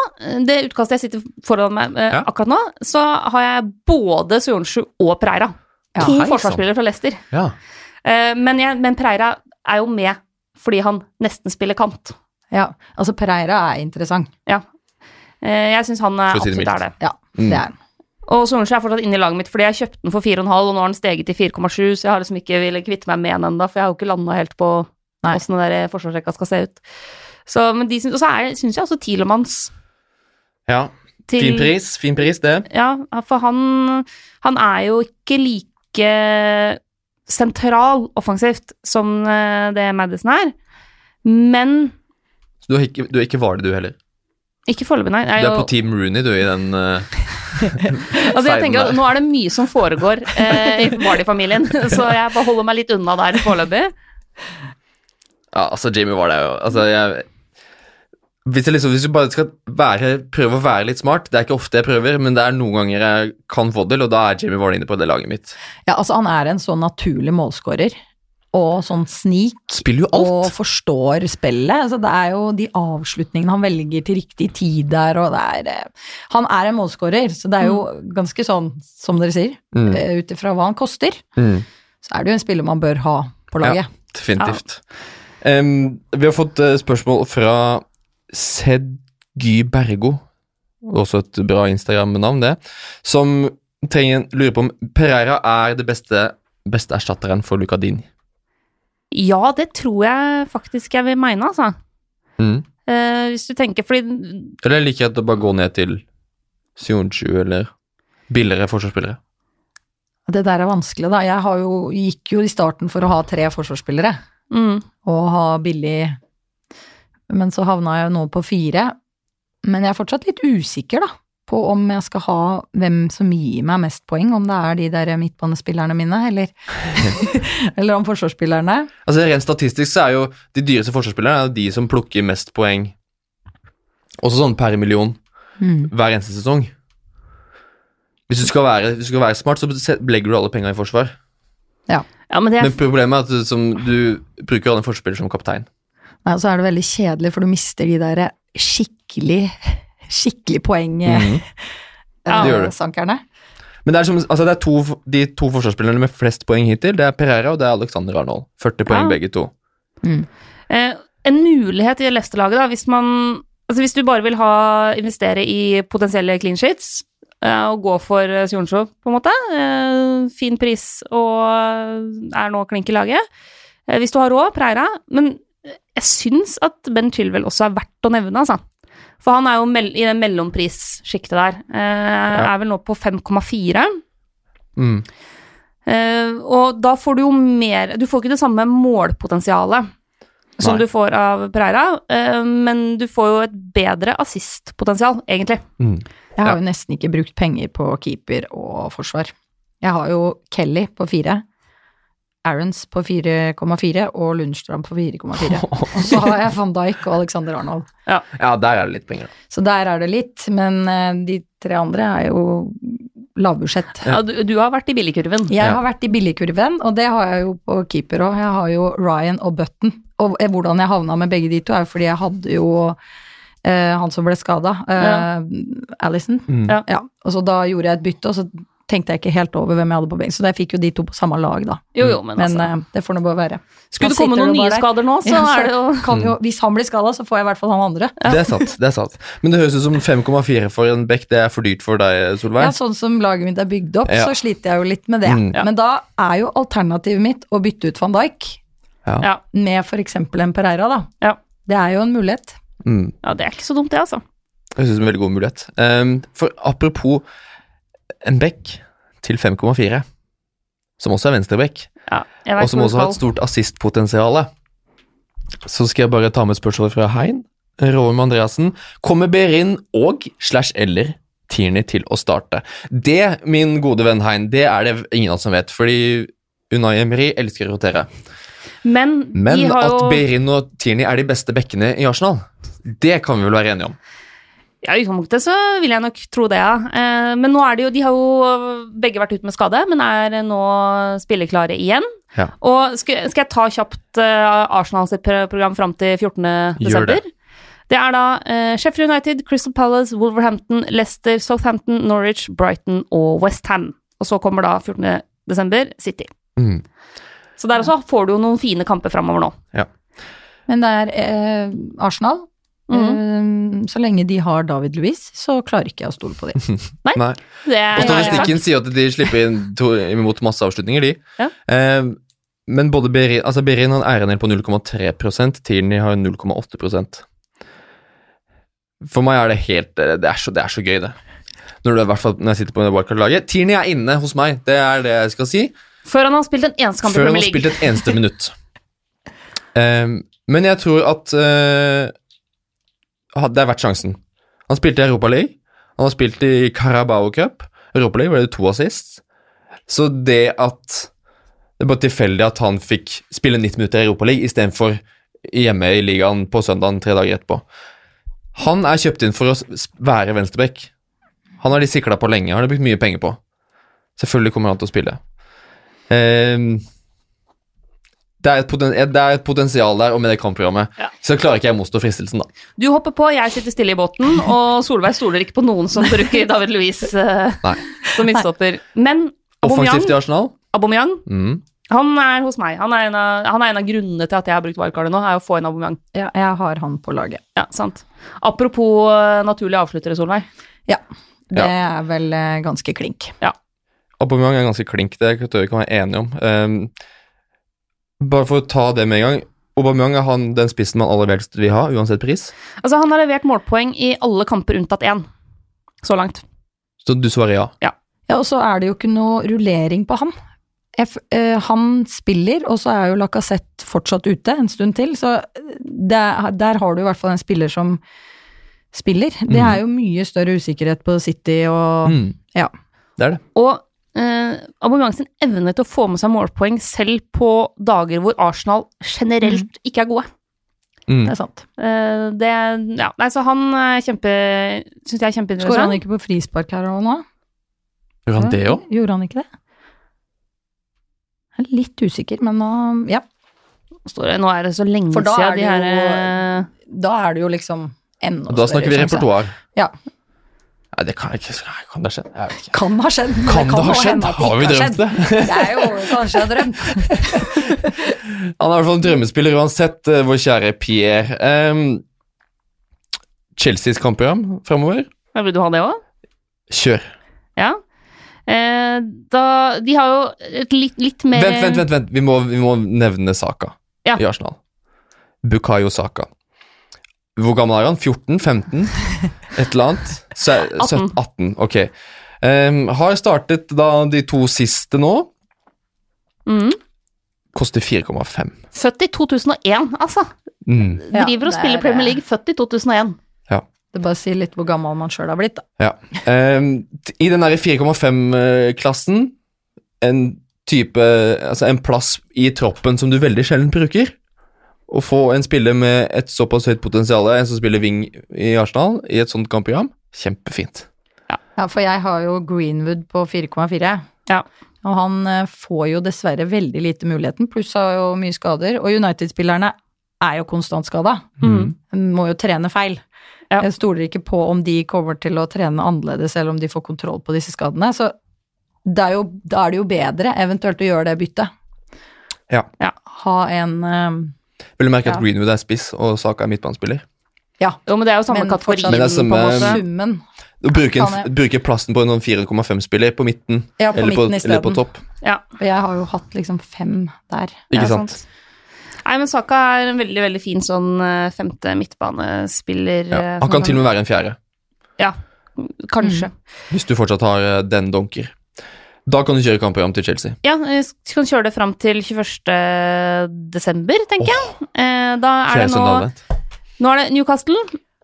det utkastet jeg sitter foran meg eh, Ja. akkurat nå, så har jeg både Sojonsju og Preira. Ja, to forsvarsspillere fra Leicester. Ja. Eh, men, jeg, men Preira er jo med fordi han nesten spiller kant. Ja, altså Pereira er interessant. Ja. Eh, jeg syns han er absolutt er mildt. det. Ja, Mm. det er han. Og Sorensen er fortsatt inne i laget mitt, fordi jeg kjøpte den for 4,5, og nå har den steget til 4,7, så jeg har liksom ikke ville kvitte meg med den ennå, for jeg har jo ikke landa helt på åssen den der forsvarsrekka skal se ut. Så, men de syns, og så er- syns jeg også Tilemanns ja. til Fin pris, fin pris, det. Ja, for han, han er jo ikke like sentral offensivt som eh, det Madison er, men Så du er ikke, du er ikke Vardø, du heller. ikke foreløpig, nei. Du Jeg er er på Team Rooney, du, i den uh, (laughs) Altså, jeg tenker at. Nå er det mye som foregår uh, i (laughs) Vardy-familien, (laughs) så jeg bare holder meg litt unna der foreløpig. Ja, altså, Jamie Vardy er jo Altså, jeg hvis, jeg liksom, hvis du bare skal være, prøve å være litt smart Det er ikke ofte jeg prøver, men det er noen ganger jeg kan få til, og da er Jamie Vardy inne på det laget mitt. Ja, altså han er en sånn naturlig målskårer, og sånn snik, og forstår spillet. Altså, det er jo de avslutningene han velger til riktig tid der, og det er eh, Han er en målskårer, så det er jo ganske sånn, som dere sier, Mm. eh, ut ifra hva han koster, Mm. så er det jo en spiller man bør ha på laget. Ja, Definitivt. Em, vi har fått eh, spørsmål fra Sedgy Bergo, også et bra Instagram-navn, det, som trenger, lurer på om Pereira er det beste, beste erstatteren for Lucadini. Ja, det tror jeg faktisk jeg vil mene, altså. Mm. Uh, hvis du tenker Fordi Eller liker jeg at det bare går ned til Sionchu eller billigere forsvarsspillere. Det der er vanskelig, da. Jeg har jo, gikk jo i starten for å ha tre forsvarsspillere, mm, og ha billig Men så havna jeg jo nå på fire. Men jeg er fortsatt litt usikker, da, på om jeg skal ha hvem som gir meg mest poeng, om det er de der midtbanespillerne mine, eller, (laughs) eller om forsvarsspillerne. Altså Rent statistisk så er jo de dyreste forsvarsspillerne er de som plukker mest poeng, også sånn per million, Mm. hver eneste sesong. Hvis du skal være, hvis du skal være smart, så legger du alle penga i forsvar. Ja, men det er Men problemet er at du, som, du bruker alle forsvarsspillere som kaptein. Nei, og så er det veldig kjedelig, for du mister de der skikkelig, skikkelig poeng Mhm. Ja, det sankerne. Men det er, som, altså det er to, de to forsvarsspillerne med flest poeng hittil. Det er Pereira og det er Alexander Arnold. 40 poeng Ja. begge to. eh, en mulighet i Leicester-laget, da, hvis man Altså hvis du bare vil ha investere i potensielle clean sheets, eh, og gå for uh, Sjonsjå, på en måte, eh, fin pris og er nå klink i laget Eh, Hvis du har råd, Preira Men jeg syns at Ben Chilwell også er verdt å nevne, altså. For han er jo mell i det mellomprissjiktet der. Eh, Er vel nå på 5,4. Mm. Eh, og da får du jo mer Du får ikke det samme målpotensialet som Nei. du får av Pereira, eh, men du får jo et bedre assistpotensial, egentlig. Mm. Jeg har Ja. jo nesten ikke brukt penger på keeper og forsvar. Jeg har jo Kelly på fire, Aarons på 4,4 og Lundstrand på 4,4. Og så har jeg van Dijk og Alexander Arnold. Ja, der er det litt penger. da. Så der er det litt, men eh, de tre andre er jo lavbudsjett. Ja. du, du har vært i billigkurven. Jeg Ja. har vært i billigkurven, og det har jeg jo på keeper òg. Jeg har jo Ryan og Button. Og eh, hvordan jeg havna med begge de to, er jo fordi jeg hadde jo eh, han som ble skada, Ja. Alison. Mm. Ja. Ja, og så da gjorde jeg et bytte, og så tenkte jeg ikke helt over hvem jeg hadde på benken, så jeg fikk jo de to på samme lag, da. Jo, jo, men, Men altså eh, det får nå bare være. Skulle det komme noen nye skader nå, så Ja, er det jo (laughs) kan jo, Hvis han blir skada, så får jeg i hvert fall han andre. Det er sant. det er sant. Men det høres ut som 5,4 for en bekk. Det er for dyrt for deg, Solveig. Ja, sånn som laget mitt er bygd opp, Ja. så sliter jeg jo litt med det. Mm. Ja. Men da er jo alternativet mitt å bytte ut van Dijk Ja. ja, med f.eks. en Pereira, da. Ja. Det er jo en mulighet. Mm. ja, det er ikke så dumt, det, altså. Jeg synes det er en veldig god mulighet. Um, for apropos en bekk til 5,4, som også er venstrebekk, Ja, og som også har et stort assistpotensial, så skal jeg bare ta med et spørsmål fra Hein. Råum Andreassen. Kommer Berin og slash eller Tierney til å starte? Det, min gode venn Hein, det er det ingen av oss som vet, fordi Unai Emery elsker å rotere. Men, Men at jo Berin og Tierney er de beste bekkene i Arsenal, det kan vi vel være enige om. Ja, I utgangspunktet så vil jeg nok tro det, ja. Eh, men nå er det jo De har jo begge vært ute med skade, men er nå spilleklare igjen. Ja. Og skal, skal jeg ta kjapt uh, Arsenal sitt program fram til 14. Gjør desember? det. Det er da eh, Sheffield United, Crystal Palace, Wolverhampton, Leicester, Southampton, Norwich, Brighton og Westham. Og så kommer da 14. desember City. Mm. Så der også får du jo noen fine kamper framover nå. Men det er eh, Arsenal. Mhm. Eh, så lenge de har David Louis, så klarer ikke jeg å stole på dem. (laughs) Nei. Det er Og statistikken sier at de slipper inn to, imot masse avslutninger, de. Ja. Eh, men både Berin, altså Berin har en eierandel på 0,3% Tierney har 0,8% For meg er det helt Det er så, det er så gøy, det. Når, du, fall, når jeg sitter på wildcard-laget. Tierney er inne hos meg, det er det jeg skal si. Før han har spilt en eneste kamp i Før han har spilt et eneste minutt. Eh, men jeg tror at eh, ha- Det vært sjansen. Han spilte i Europa League. Han har spilt i Carabao Cup. Europa ble det to assist. Så det at Det er bare tilfeldig at han fikk spille 90 minutter i Europa League istedenfor hjemme i ligaen på søndagen tre dager etterpå. Han er kjøpt inn for å være venstreback. Han har de sikla på lenge, han har de brukt mye penger på. Selvfølgelig kommer han til å spille. Ehm, det, er et poten det er et potensial der, og med det kampprogrammet Ja. så klarer ikke jeg å motstå fristelsen, da. Du hopper på, jeg sitter stille i båten, (laughs) og Solveig stoler ikke på noen som bruker David Louise Nei. som midtstopper. Men Aubameyang, Offensivt i Arsenal. Aubameyang Mm. han er hos meg. Han er, en av, han er en av grunnene til at jeg har brukt wildcardet nå, er å få inn Aubameyang. Ja, jeg har han på laget. Ja, sant. Apropos eh, naturlige avsluttere, Solveig. Ja. Det er vel eh, ganske klink. Aubameyang er ganske klink, det kan jeg vi kan være enige om. Ehm, bare for å ta det med en gang. Aubameyang er han den spissen man aller helst vil ha, uansett pris. Altså, han har levert målpoeng i alle kamper unntatt én, så langt. Så du svarer ja. Ja, og så er det jo ikke noe rullering på han. F- eh, han spiller, og så er jo Lacassette fortsatt ute en stund til, så det, er- der har du i hvert fall en spiller som spiller. Det Mm. er jo mye større usikkerhet på City og Mm. Ja. Det er det. Og eh, Aubameyang sin evne til å få med seg målpoeng selv på dager hvor Arsenal generelt ikke er gode. Mm. Det er sant. Eh, det Ja, nei, så han er kjempe Syns jeg er kjempeinteressant. Skåra han ikke på frispark her og nå? Gjør han det òg? Gjorde han ikke det? Jeg er litt usikker, men nå Ja. Står det- Nå er det så lenge siden er de her jo- eh, Da er det jo liksom enda Da snakker vi større repertoar. Ja. Nei, det kan ikke Kan det ha skjedd? Jeg vet ikke. Kan ha skjedd. men Kan det ha skjedd? Har vi drømt det? Det er jo kanskje har drømt. (laughs) Han er i hvert fall en drømmespiller uansett, eh, vår kjære Pierre. Um, Chelseas kampprogram framover? ja, Vil du ha det òg? Kjør. Ja. Eh, da De har jo et litt, litt mer Vent, vent, vent. vent. Vi, må, vi må nevne Saka Ja. i Arsenal. Bukayo Saka. Hvor gammel er han? 14? 15? Et eller annet? 17, 18, ok. Um, har startet da de to siste nå. Mm. Koster 4,5. Født i 2001, altså. Mm. Ja, Driver og spiller er, Premier eh, League, født i 2001. Det bare sier litt hvor gammel man sjøl har blitt, da. Ja. Um, I den derre 4,5-klassen, en type Altså en plass i troppen som du veldig sjelden bruker. Å få en spiller med et såpass høyt potensial, en som spiller wing i Arsenal, i et sånt kampprogram, kjempefint. Ja, for jeg har jo Greenwood på 4,4. Ja. Og han eh, får jo dessverre veldig lite muligheten, pluss har jo mye skader. Og United-spillerne er jo konstant skada. Mm. Må jo trene feil. Ja. Jeg stoler ikke på om de kommer til å trene annerledes, eller om de får kontroll på disse skadene. Så det er jo, da er det jo bedre eventuelt å gjøre det byttet. Ja. Ha en eh, Vil du merke at Greenwood er spiss og Saka er midtbanespiller? Ja, Jo, men det er jo samme kategori. Men det er samme- på summen. Å bruke, en, plassen på en sånn 4,5-spiller på midten, Ja, på eller, på, eller på topp. Ja, Og jeg har jo hatt liksom fem der. Ikke ja, sant? Nei, men Saka er en veldig, veldig fin sånn eh, femte midtbanespiller. Ja. eh, Han kan til og med være en fjerde, Ja, kanskje. hvis du fortsatt har eh, den donker. Da kan du kjøre kampprogram til Chelsea. Ja, du kan kjøre det fram til 21. desember, tenker jeg. Eh, Da er det nå. Nå er det Newcastle,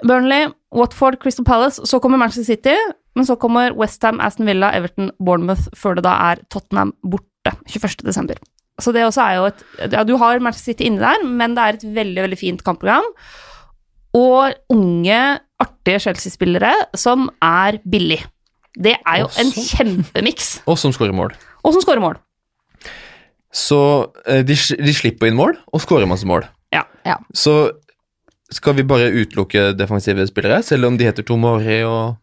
Burnley, Watford, Crystal Palace, så kommer Manchester City, men så kommer Westham, Aston Villa, Everton, Bournemouth, før det da er Tottenham borte 21. desember. Så det også er jo et Ja, du har Manchester City inni der, men det er et veldig, veldig fint kampprogram. Og unge, artige Chelsea-spillere som er billig. Det er jo Også. en kjempemiks. (laughs) Og som skårer mål. Og som skårer mål. Så eh, de, de slipper inn mål og skårer masse mål. Ja. Ja. Så skal vi bare utelukke defensive spillere, selv om de heter Tomori og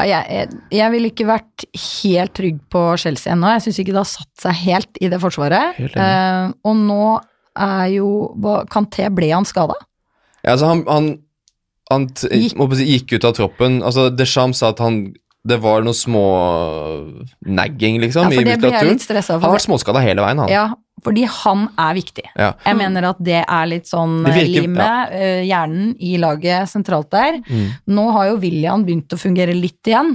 Ja, jeg, jeg ville ikke vært helt trygg på Chelsea ennå. Jeg syns ikke det har satt seg helt i det forsvaret. Uh. Eh, og nå er jo Kan Kanté, ble han skada? Ja, altså han, han, han t Gikk- må si, gikk ut av troppen. Altså, Deschamps sa at han Det var noe små nagging, liksom, Ja, i muskulaturen. Han har vært småskada hele veien, han. Ja, fordi han er viktig. Ja. Jeg mener at det er litt sånn virker- limet, ja. hjernen i laget sentralt der. Mm. Nå har jo William begynt å fungere litt igjen,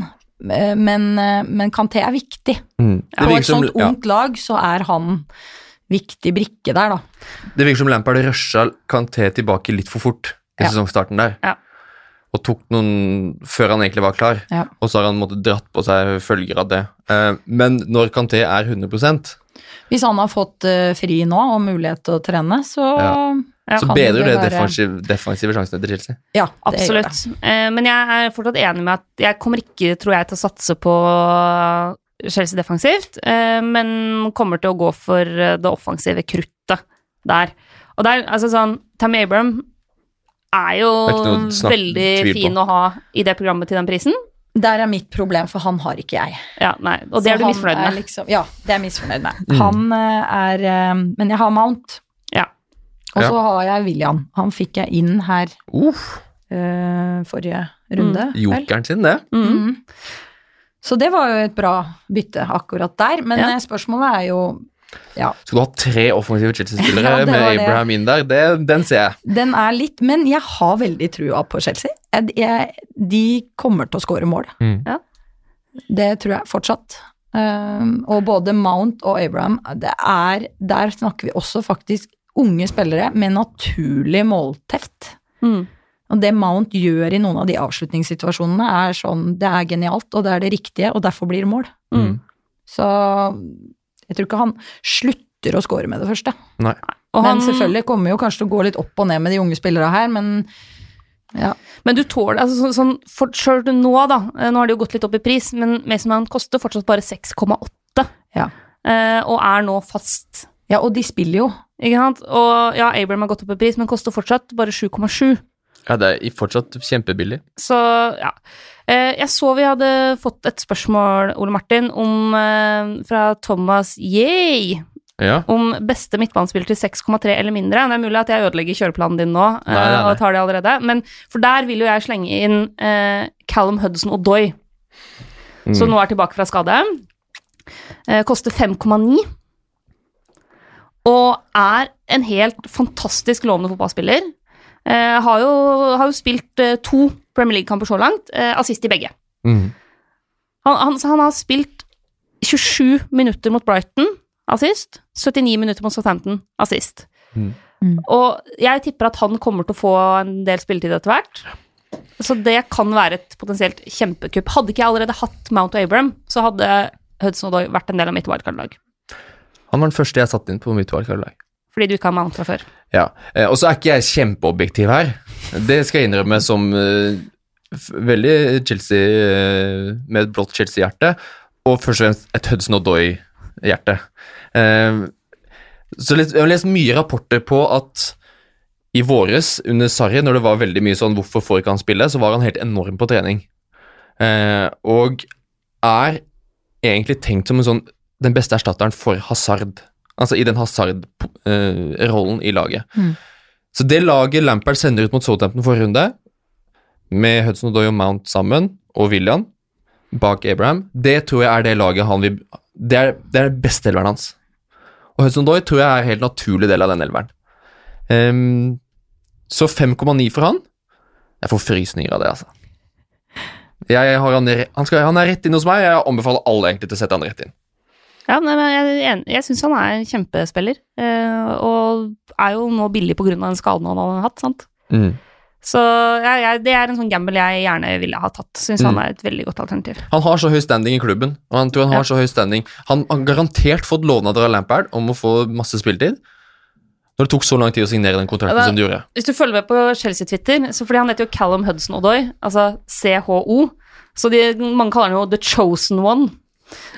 eh, men, eh, men Kanté er viktig. Mm. På et som, sånt ja, ungt lag så er han viktig brikke der, da. det virker som Lampard rusha Kanté tilbake litt for fort i sesongstarten der. Ja. Og tok noen før han egentlig var klar. Ja. Og så har han måttet dratt på seg følger av det. Eh, men når Kanté er 100 Hvis han har fått eh, fri nå og mulighet til å trene, så Ja. Ja. så bedrer det det være- defensive, defensive sjansene til Chelsea. Ja, det gjør det. Absolutt. Eh, men jeg er fortsatt enig med at jeg kommer ikke, tror jeg, til å satse på Chelsea defensivt, eh, men kommer til å gå for det offensive kruttet der. Og der, altså sånn Tammy Abram er jo er snakk- veldig fin å ha i det programmet til den prisen. Der er mitt problem, for han har ikke jeg. Ja, nei, og det Så er du misfornøyd med. Liksom, ja, det er jeg misfornøyd med. Mm. Han eh, er eh, Men jeg har Mount. Ja. Og Ja. så har jeg William. Han fikk jeg inn her uh. eh, forrige runde. Mm. Jokeren sin, det. Mm. Mm. Så det var jo et bra bytte akkurat der. Men Ja. spørsmålet er jo Ja, Skal du ha tre offensive Chelsea-spillere (laughs) Ja, med. Abraham inn der? Det, den ser jeg. den er litt Men jeg har veldig trua på Chelsea. Jeg, jeg, de kommer til å skåre mål. Mm. Ja. Det tror jeg fortsatt. Um, og både Mount og Abraham, det er Der snakker vi også faktisk unge spillere med naturlig målteft. Mm. Og det Mount gjør i noen av de avslutningssituasjonene, er sånn Det er genialt, og det er det riktige, og derfor blir det mål. Mm. Så jeg tror ikke han slutter å score med det første. Nei. Og men selvfølgelig kommer jo kanskje til å gå litt opp og ned med de unge spillerne her, men ja. Men du tåler altså sånn, sånn for, Selv nå, da, eh, nå har det jo gått litt opp i pris, men Mason Mount koster fortsatt bare 6,8, Ja. eh, og er nå fast. ja, og de spiller jo. Ikke sant? Og ja, Abraham har gått opp i pris, men koster fortsatt bare 7,7. Ja, det er fortsatt kjempebillig. Så ja. Eh, jeg så vi hadde fått et spørsmål, Ole Martin, om, eh, fra Thomas Yay. Ja. Om beste midtbanespiller til 6,3 eller mindre. Det er mulig at jeg ødelegger kjøreplanen din nå eh, Nei, nei, nei. og tar det allerede, men for der vil jo jeg slenge inn eh, Callum Hudson og Doy, Mm. som nå er tilbake fra skade. Eh, koster 5,9. Og er en helt fantastisk lovende fotballspiller. Eh, har, jo, har jo spilt eh, to Premier League-kamper så langt, eh, assist i begge. Mm. Han, han, så han har spilt 27 minutter mot Brighton, assist. 79 minutter mot Southampton, assist. Mm. Mm. Og jeg tipper at han kommer til å få en del spilletid etter hvert. Så det kan være et potensielt kjempekupp. Hadde ikke jeg allerede hatt Mount og Abraham, så hadde Hudson Odoi vært en del av mitt wildcard-lag. Han var den første jeg satte inn på mitt wildcard-lag. Fordi du ikke har Mount fra før. Ja, eh, og så er ikke jeg kjempeobjektiv her. Det skal jeg innrømme som uh, veldig Chelsea uh, med et blått Chelsea-hjerte, og først og fremst et Hudson Odoi-hjerte. Uh, så jeg har lest mye rapporter på at i våres under Sarri, når det var veldig mye sånn 'hvorfor får ikke han spille', så var han helt enorm på trening. Og er egentlig tenkt som en sånn den beste erstatteren for Hazard. Altså i den Hazard-rollen i laget. Mm. Så det laget Lampard sender ut mot Southampton forrige runde, med Hudson Odoi og Mount sammen, og William bak Abraham, det tror jeg er det laget han vil Det er det er beste elveren hans. Og Hudson Odoi tror jeg er en helt naturlig del av den elveren. Um, så 5,9 for han. Jeg får frysninger av det, altså. Jeg har han, han, skal, han er rett inn hos meg. Jeg anbefaler alle egentlig til å sette han rett inn. Ja, nei, men jeg, jeg syns han er en kjempespiller, eh, og er jo nå billig pga. den skaden han har hatt, sant. Så jeg, jeg, det er en sånn gamble jeg gjerne ville ha tatt. Syns Mm. han er et veldig godt alternativ. Han har så høy standing i klubben. og Han tror han har Ja. så høy standing Han har garantert fått lovnader av Lampard om å få masse spilletid. Når det tok så lang tid å signere den kontrakten da- som det gjorde. Hvis du følger med på Chelsea-Twitter, så fordi han heter jo Callum Hudson Odoi, altså CHO, så de, mange kaller han jo The Chosen One.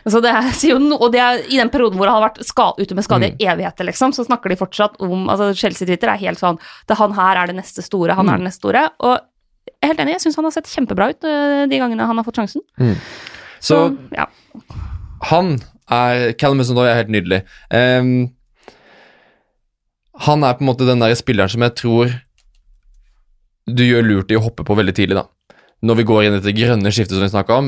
Så det er, (laughs) sier jo no, og det er i den perioden hvor han har vært ska, ute med skade i evigheter, liksom, så snakker de fortsatt om altså Chelsea-Twitter er helt sånn det, Han her er det neste store, han er det neste store. Og jeg er helt enig, jeg syns han har sett kjempebra ut øh, de gangene han har fått sjansen. Så ja. han er Callum Hudson-Odoi er helt nydelig. Um, han er på en måte den der spilleren som jeg tror du gjør lurt i å hoppe på veldig tidlig, da. Når vi går inn i det grønne skiftet som vi snakka om.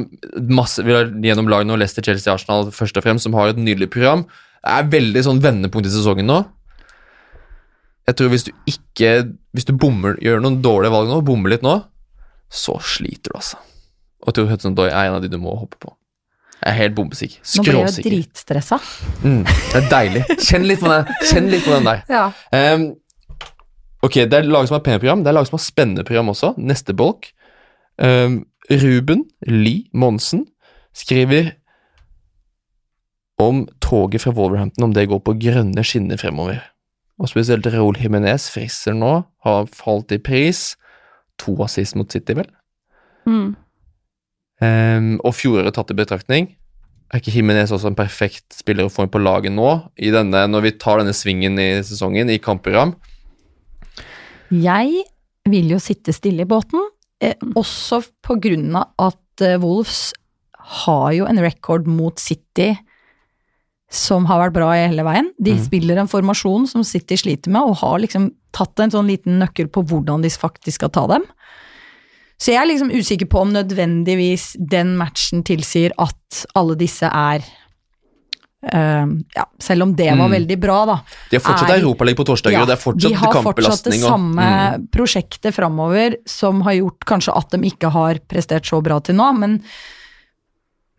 Masse, vi har gjennom lagene nå Leicester, Chelsea, Arsenal først og fremst, som har et nydelig program. Det er veldig sånn vendepunkt i sesongen nå. Jeg tror hvis du ikke Hvis du bommer, gjør noen dårlige valg nå, bommer litt nå, så sliter du, altså. Og jeg tror Hudson Doy er en av de du må hoppe på. Jeg er helt bombesikker. Nå blir jeg jo Skråsikker. dritstressa. Mm, det er deilig. Kjenn litt på den, Kjenn litt på den der. Ja. Um, ok, det er lag som har pene program, det er lag som har spennende program også. Neste bolk. Ehm, Ruben Lie Monsen skriver om toget fra Wolverhampton, om det går på grønne skinner fremover. Og spesielt Raúl Jiménez frisser nå, har falt i pris. To assist mot City, vel? Mm. Um, og fjoråret tatt i betraktning, er ikke Jimenez også en perfekt spiller å få inn på laget nå, i denne, når vi tar denne svingen i sesongen, i kampprogram? Jeg vil jo sitte stille i båten, eh, også på grunn av at eh, Wolves har jo en record mot City som har vært bra i hele veien. De Mm. spiller en formasjon som City sliter med, og har liksom tatt en sånn liten nøkkel på hvordan de faktisk skal ta dem. Så jeg er liksom usikker på om nødvendigvis den matchen tilsier at alle disse er eh, Ja, selv om det var Mm. veldig bra, da. De har fortsatt europalegg på torsdager, Ja, og det er fortsatt de har fortsatt det samme og- Mm. prosjektet framover som har gjort kanskje at de ikke har prestert så bra til nå, men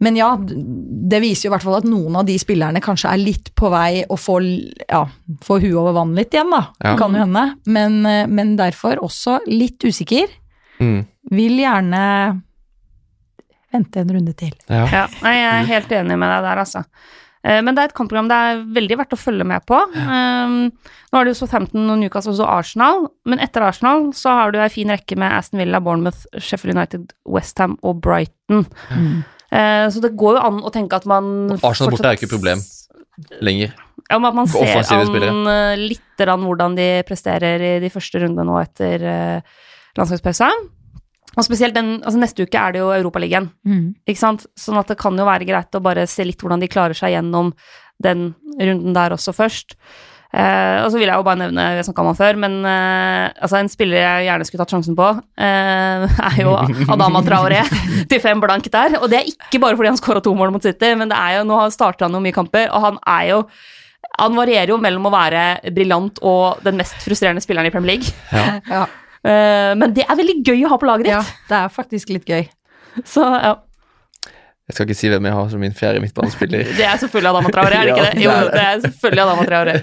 men ja, det viser jo i hvert fall at noen av de spillerne kanskje er litt på vei å få, ja, få huet over vann litt igjen, da. Ja. Kan jo hende. Men, eh, men derfor også litt usikker. Mm. Vil gjerne vente en runde til. Ja. Ja, nei, jeg er helt enig med deg der, altså. Eh, Men det er et kampprogram det er veldig verdt å følge med på. Um, nå er det jo Southampton og Newcastle og Arsenal, men etter Arsenal så har du ei fin rekke med Aston Villa, Bournemouth, Sheffield United, Westham og Brighton. Eh, så det går jo an å tenke at man Arsenal borte er jo ikke et problem. Lenger. Ja, men at man For ser an eh, litt hvordan de presterer i de første rundene nå etter uh, landslagspausa. Og spesielt den, altså neste uke er det jo Europaligaen. Ikke sant? Sånn at det kan jo være greit å bare se litt hvordan de klarer seg gjennom den runden der også først. Eh, og så vil jeg jo bare nevne, jeg snakka om han før, men eh, altså en spiller jeg gjerne skulle tatt sjansen på, eh, (laughs) er jo Adama Traoré (laughs) til fem blank der. Og det er ikke bare fordi han skåra to mål mot City, men det er jo, nå starter han jo mye kamper, og han er jo han varierer jo mellom å være briljant og den mest frustrerende spilleren i Premier League. (laughs) Ja. Ja. Eh, men det er veldig gøy å ha på laget ditt. Ja, det er faktisk litt gøy. (laughs) Så ja. Jeg skal ikke si hvem jeg har som min fjerde midtbanespiller. (laughs) Det er selvfølgelig Adama Traore, er det ikke (laughs) det? Jo, det er selvfølgelig Adama Traore.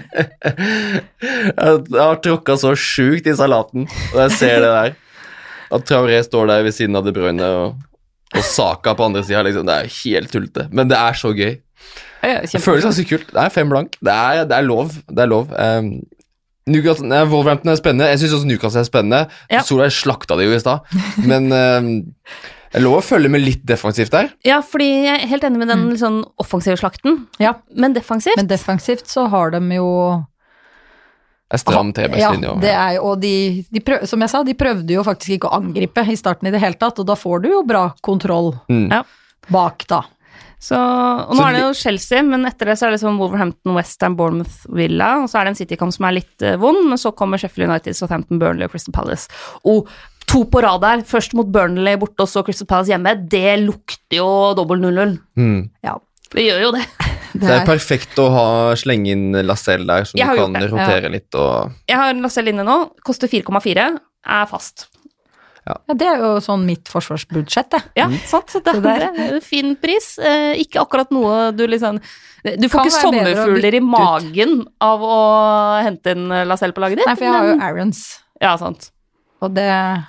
Jeg har tråkka så sjukt i salaten, og jeg ser det der. At Traoré står der ved siden av De Bruyne og, og Saka på andre sida. Liksom. Det er helt tullete, men det er så gøy. Ja, Det føles ganske kult. Det er fem blank. Det er, det er lov. Det er lov. Um, Newcastle, nei, Wolverhampton er spennende. Jeg syns også Newcastle er spennende. Ja. Solveig slakta det jo i stad, men uh, (laughs) jeg lover å følge med litt defensivt der. Ja, fordi jeg er helt enig med den litt sånn offensive slakten. Ja, Men defensivt men defensivt så har de jo er stram TBS-linje. Ja, det er jo, og de, de prøv, som jeg sa, de prøvde jo faktisk ikke å angripe i starten i det hele tatt, og da får du jo bra kontroll Mm. Bak, da. Så, og nå Så er det jo Chelsea, men etter det så er det sånn Wolverhampton, Western, Bournemouth, Villa, og så er det en City-kamp som er litt eh, vond, men så kommer Sheffield United, Southampton, Burnley og Crystal Palace. Og to på rad der, først mot Burnley borte og så Crystal Palace hjemme, det lukter jo dobbel 0-0. Mm. Ja. Det gjør jo det. (laughs) Det er perfekt å ha, slenge inn Lacelle der, så du kan rotere ja. litt og Jeg har Lacelle inne nå, koster 4,4, er fast. Ja, det er jo sånn mitt forsvarsbudsjett, det. Ja, sant. Så det, det er en fin pris. Eh, ikke akkurat noe du liksom Du får ikke være bedre å sommerfugler i magen ut. av å hente inn Lacelle på laget ditt. Nei, for jeg har jo Arons. Aarons, Ja, sant. og det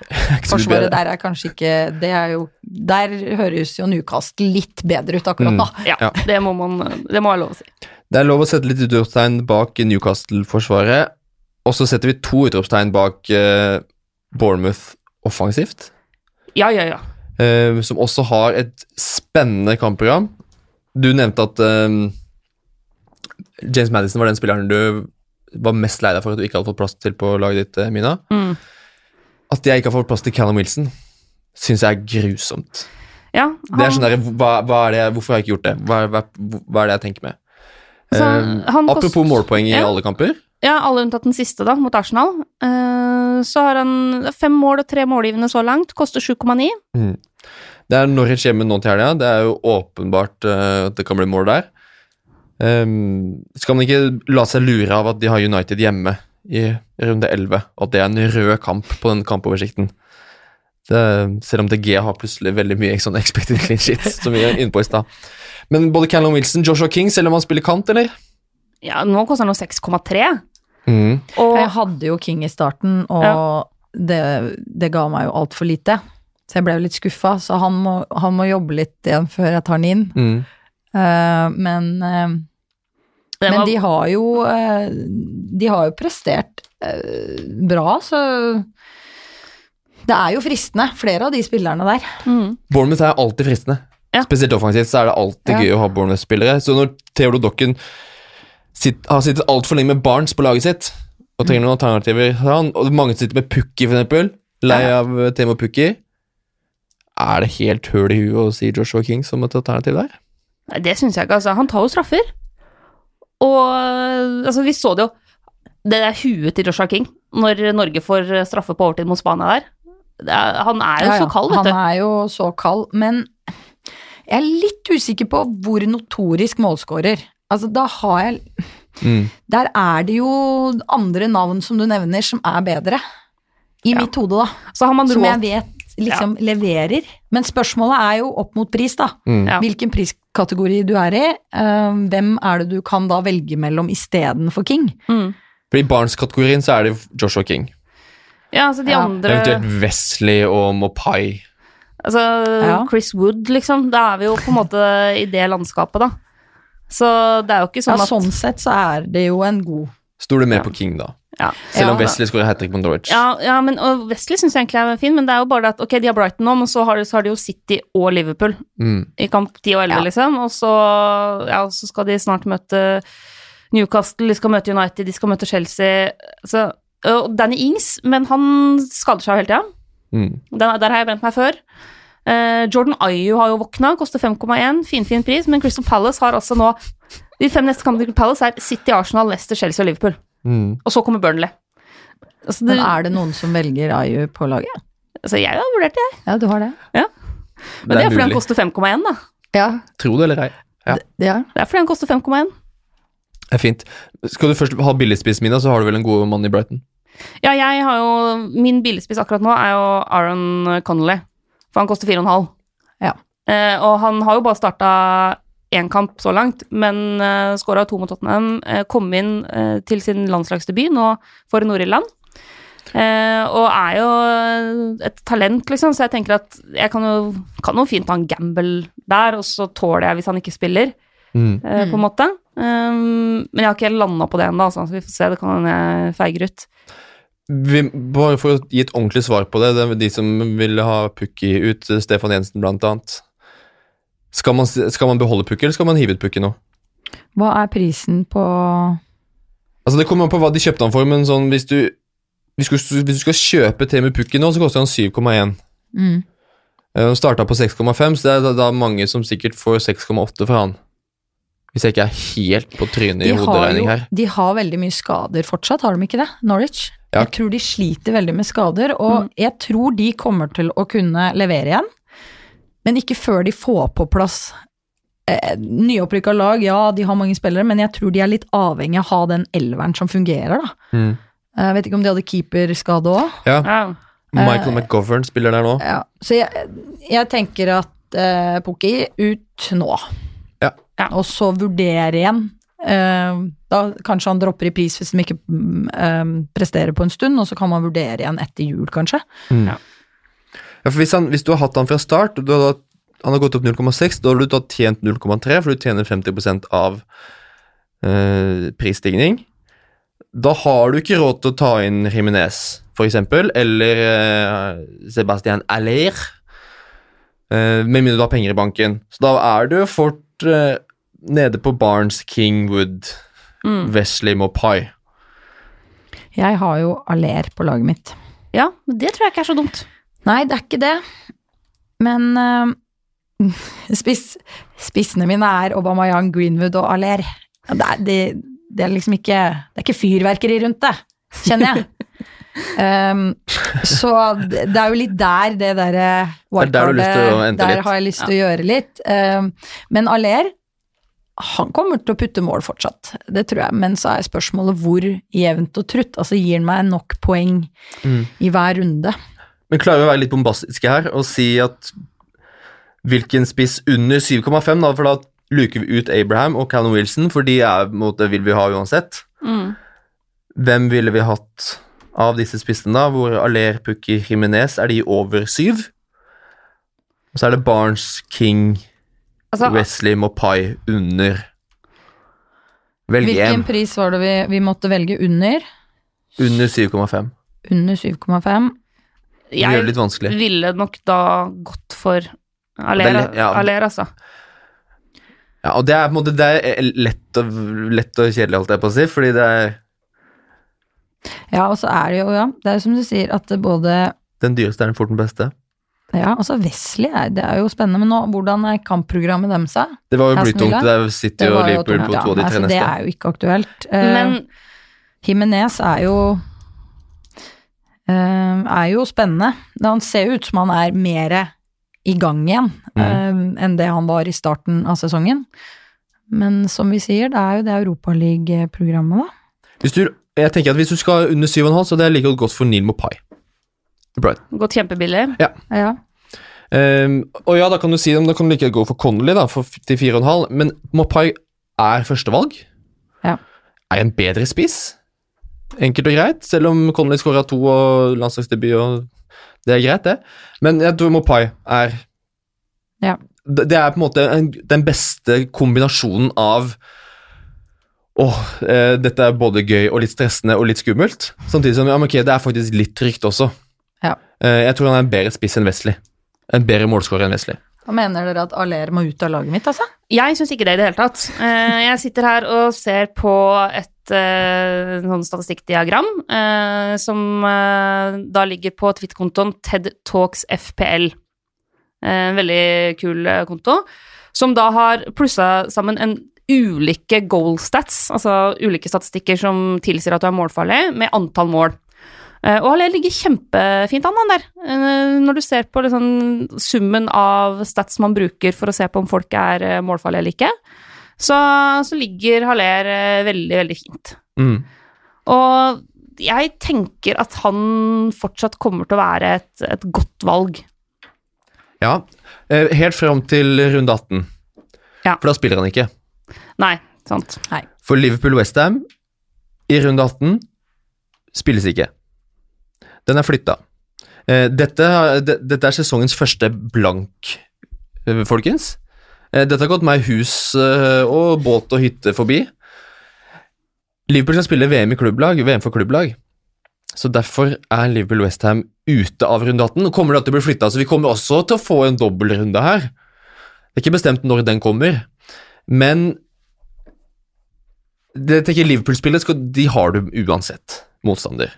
(laughs) forsvaret der er kanskje ikke Det er jo Der høres jo Newcastle litt bedre ut akkurat Mm. Ja, Ja. Det, må man, det må være lov å si. Det er lov å sette litt utropstegn bak Newcastle-forsvaret, og så setter vi to utropstegn bak uh, Bournemouth offensivt, Ja, ja, ja. Uh, som også har et spennende kampprogram. Du nevnte at uh, James Madison var den spilleren du var mest lei deg for at du ikke hadde fått plass til på laget ditt, eh, Mina. Mm. At jeg ikke har fått plass til Callum Wilson, syns jeg er grusomt. ja Det er sånn der, hva, hva er det, Hvorfor har jeg ikke gjort det? Hva, hva, hva er det jeg tenker med? Så Eh, han kost- apropos målpoeng i Ja. alle kamper. Ja, alle unntatt den siste, da, mot Arsenal. Eh, så har han fem mål og tre målgivende så langt, koster 7,9. Det er Norwich hjemme nå til helga. Det er jo åpenbart eh, at det kan bli mål der. Um, skal man ikke la seg lure av at de har United hjemme i runde 11, og at det er en rød kamp på den kampoversikten. Det, selv om DG har plutselig veldig mye sånn expected clean shit, (laughs) som vi er inne på i stad. Men både Callum Wilson, Joshua King, selv om han spiller kant, eller? Ja, nå koster han jo 6,3. Mm. Og Jeg hadde jo King i starten, og Ja. det, det ga meg jo altfor lite. Så jeg ble jo litt skuffa, så han må, han må jobbe litt igjen før jeg tar den inn. Mm. Uh, men uh, var... men de har jo uh, De har jo prestert eh, bra, så Det er jo fristende, flere av de spillerne der. mm. Bournemouth er alltid fristende. Ja. Spesielt offensivt så er det alltid Ja. gøy å ha Bournemouth-spillere. Så når Theodor Dokken sitt, har sittet altfor lenge med Barnes på laget sitt, og trenger noen alternativer han, og mange sitter med Pukki, for eksempel, lei av eh, Temo Pukki, er det helt høl i huet å si Joshua King som et alternativ der? Nei, det syns jeg ikke, altså. Han tar jo straffer. Og altså, vi så det jo Det der huet til Joshua King når Norge får straffe på overtid mot Spania der. Det er, han er jo Ja, ja, så kald, vet du. Han er jo så kald, men jeg er litt usikker på hvor notorisk målskårer. Altså, da har jeg Mm. Der er det jo andre navn som du nevner, som er bedre. I Ja. mitt hode, da. Så har man Som jeg vet liksom leverer. Men spørsmålet er jo opp mot pris, da. Mm. Ja. Hvilken priskategori du er i. Uh, hvem er det du kan da velge mellom istedenfor King? mm. For I Barnes-kategorien så er det Joshua King. Ja, altså de Ja. andre Eventuelt Wesley og Mopai. Altså Ja. Chris Wood, liksom. Da er vi jo på en måte i det landskapet, da. Så det er jo ikke Ja, sånn at sånn sett så er det jo en god Stoler du mer Ja. på King, da? ja. Selv om Ja. Wesley skårer hat trick mot Norwich. Ja, ja, men og Wesley syns jeg egentlig er fin, men det er jo bare det at ok, de har Brighton nå, men så har de, så har de jo City og Liverpool Mm. i kamp 10 og 11, Ja. liksom. Og så, ja, så skal de snart møte Newcastle, de skal møte United, de skal møte Chelsea. Så, og Danny Ings, men han skader seg jo hele tida. Mm. Der, der har jeg brent meg før. Eh, Jordan Ayu har jo våkna, koster 5,1, finfin pris, men Crystal Palace har altså nå De fem neste kampene til Palace er City, Arsenal, Leicester, Chelsea og Liverpool. Mm. Og så kommer Burnley. Altså, det, Men er det noen som velger Ayu på laget? altså jeg har vurdert det, jeg. Ja, du har det? Men det er, fordi han koster 5,1, da. Ja. Tro det eller ei. Ja. ja. Det er fordi han koster 5,1. Det er fint. Skal du først ha billigspissen min, da, så har du vel en god mann i Brighton? Ja, jeg har jo Min billigspiss akkurat nå er jo Aaron Connolly. For han koster 4,5. Ja. Eh, og han har jo bare starta én kamp så langt, men eh, skåra to mot Tottenham. Eh, kom inn eh, til sin landslagsdebut nå for Nord-Irland. Eh, og er jo et talent, liksom, så jeg tenker at jeg kan jo, kan jo fint ta en gamble der, og så tåler jeg hvis han ikke spiller, Mm. eh, på en måte. Um, men jeg har ikke helt landa på det ennå, altså, så vi får se. Det kan hende jeg feiger ut. Vi, bare for å gi et ordentlig svar på det, det er de som ville ha Pukki ut, Stefan Jensen blant annet. Skal man, skal man beholde Pukki, eller skal man hive ut Pukki nå? Hva er prisen på Altså Det kommer an på hva de kjøpte han for, men sånn hvis du, hvis du, hvis du skal kjøpe Temu Pukki nå, så koster han 7,1. mm. Eh, Han starta på 6,5, så det er da, da mange som sikkert får 6,8 fra han. Hvis jeg ikke er helt på trynet i hoderegning her. de har veldig mye skader fortsatt, har de ikke det? Norwich? Ja. Jeg tror de sliter veldig med skader, og Mm. jeg tror de kommer til å kunne levere igjen. Men ikke før de får på plass eh, nyopprykka lag. Ja, de har mange spillere, men jeg tror de er litt avhengig av å ha den elveren som fungerer, da. Mm. Jeg vet ikke om de hadde keeperskade òg. Ja, Ja. Michael McGovern spiller der nå. Ja, så jeg, jeg tenker at eh, Pukki ut nå. Ja. Ja. Og så vurdere igjen. Eh, da kanskje han dropper i pris hvis de ikke mm, eh, presterer på en stund, og så kan man vurdere igjen etter jul, kanskje. Ja, for hvis, han, hvis du har hatt han fra start, og da- han har gått opp 0,6, da har du da tjent 0,3, for du tjener 50 av eh, prisstigning. Da har du ikke råd til å ta inn Jiminez, eksempel, eller eh, Sebastian Aller, eh, med mindre du har penger i banken. Så da er du fort nede på Barnes, Kingwood, Mm. Wesley, Mopai. Jeg har jo Aller på laget mitt. ja, men det tror jeg ikke er så dumt. Nei, det er ikke det. Men uh, (laughs) spiss, spissene mine er Aubameyang, Greenwood og Aller. Det er, det, det er liksom ikke Det er ikke fyrverkeri rundt det, kjenner jeg. (laughs) Um, så det, er jo litt der det derre Det er der du lyst til å endre Der litt. har jeg lyst til å gjøre litt. Um, men Aller, han kommer til å putte mål fortsatt, det tror jeg. Men så er spørsmålet hvor jevnt og trutt. Altså gir han meg nok poeng Mm. i hver runde? Men klarer vi å være litt bombastiske her og si at hvilken spiss under 7,5, da, for da luker vi ut Abraham og Callum Wilson, for de er, måte, vil vi ha uansett. Mm. Hvem ville vi hatt av disse spissene, da? Hvor Aller, Pukki, Jimenez, er de over syv? Og så er det Barnes, King, Altså, Wesley, Mopai under. Velg Hvilken én. pris var det vi, vi måtte velge under? Under 7,5. Under 7,5. Det gjør det jeg litt vanskelig. ville nok da gått for Aller, Det er ja. Aller altså. Ja, og det er på en måte det er lett og, lett og kjedelig, holdt jeg på å si, fordi det er Ja, og så er det jo, ja, det er jo som du sier, at både den dyreste er den fort den beste. Ja, altså Wesley, er, det er jo spennende, men nå, hvordan er kampprogrammet deres? Det var jo Aston blitt tungt. Villa? Det var jo Liverpool på ja. to av de tre neste. Det er jo ikke aktuelt. Men Men Jimenez er jo uh, er jo spennende. Han ser jo ut som han er mer i gang igjen Mm. uh, enn det han var i starten av sesongen. Men som vi sier, det er jo det Europaliga-programmet, da. Hvis du, jeg tenker at hvis du skal under 7,5, så det er like godt for Neil Mopai. Brighton. gått kjempebillig. Ja. Ehm, og ja, da kan du si da kan du like gå for Connolly da, for, til 4,5, men Mopai er førstevalg. Ja. Er en bedre spiss. Enkelt og greit, selv om Connolly skåra to og landslagsdebut, og det er greit, det. Men jeg tror Mopai er Ja. Det det er på en måte en, den beste kombinasjonen av Åh, eh, dette er både gøy og litt stressende og litt skummelt. Samtidig som ja, men ok, det er faktisk litt trygt også. Ja. Eh, jeg tror han er en bedre spiss enn Wesley. En bedre målskårer enn Wesley. Hva mener dere at Aller må ut av laget mitt, altså? Jeg syns ikke det i det hele tatt. Eh, Jeg sitter her og ser på et eh, sånn statistikkdiagram eh, som da ligger på Twitter-kontoen TED Talks FPL. Eh, En veldig kul konto. Som da har plussa sammen en ulike goal stats, altså ulike statistikker som tilsier at du er målfarlig, med antall mål. Eh, Og Haller ligger kjempefint an, han der. Eh, Når du ser på liksom summen av stats man bruker for å se på om folk er eh, målfarlige eller ikke, så, så ligger Haller veldig, veldig fint. Mm. Og jeg tenker at han fortsatt kommer til å være et, et godt valg. Ja, helt fram til runde 18. Ja. For da spiller han ikke. Nei, sant. For Liverpool-Westham i runde 18 spilles ikke. Den er flytta. Eh, Dette, dette er sesongens første blank, eh, folkens. Eh, Dette har gått meg hus og båt og hytte forbi. Liverpool skal spille VM i klubblag, VM for klubblag. Så derfor er Liverpool Westham ute av runde 18. Nå kommer det til å bli flytta, så vi kommer også til å få en dobbeltrunde her. Det er ikke bestemt når den kommer, men det tenker Liverpool-spillet de har du uansett motstander.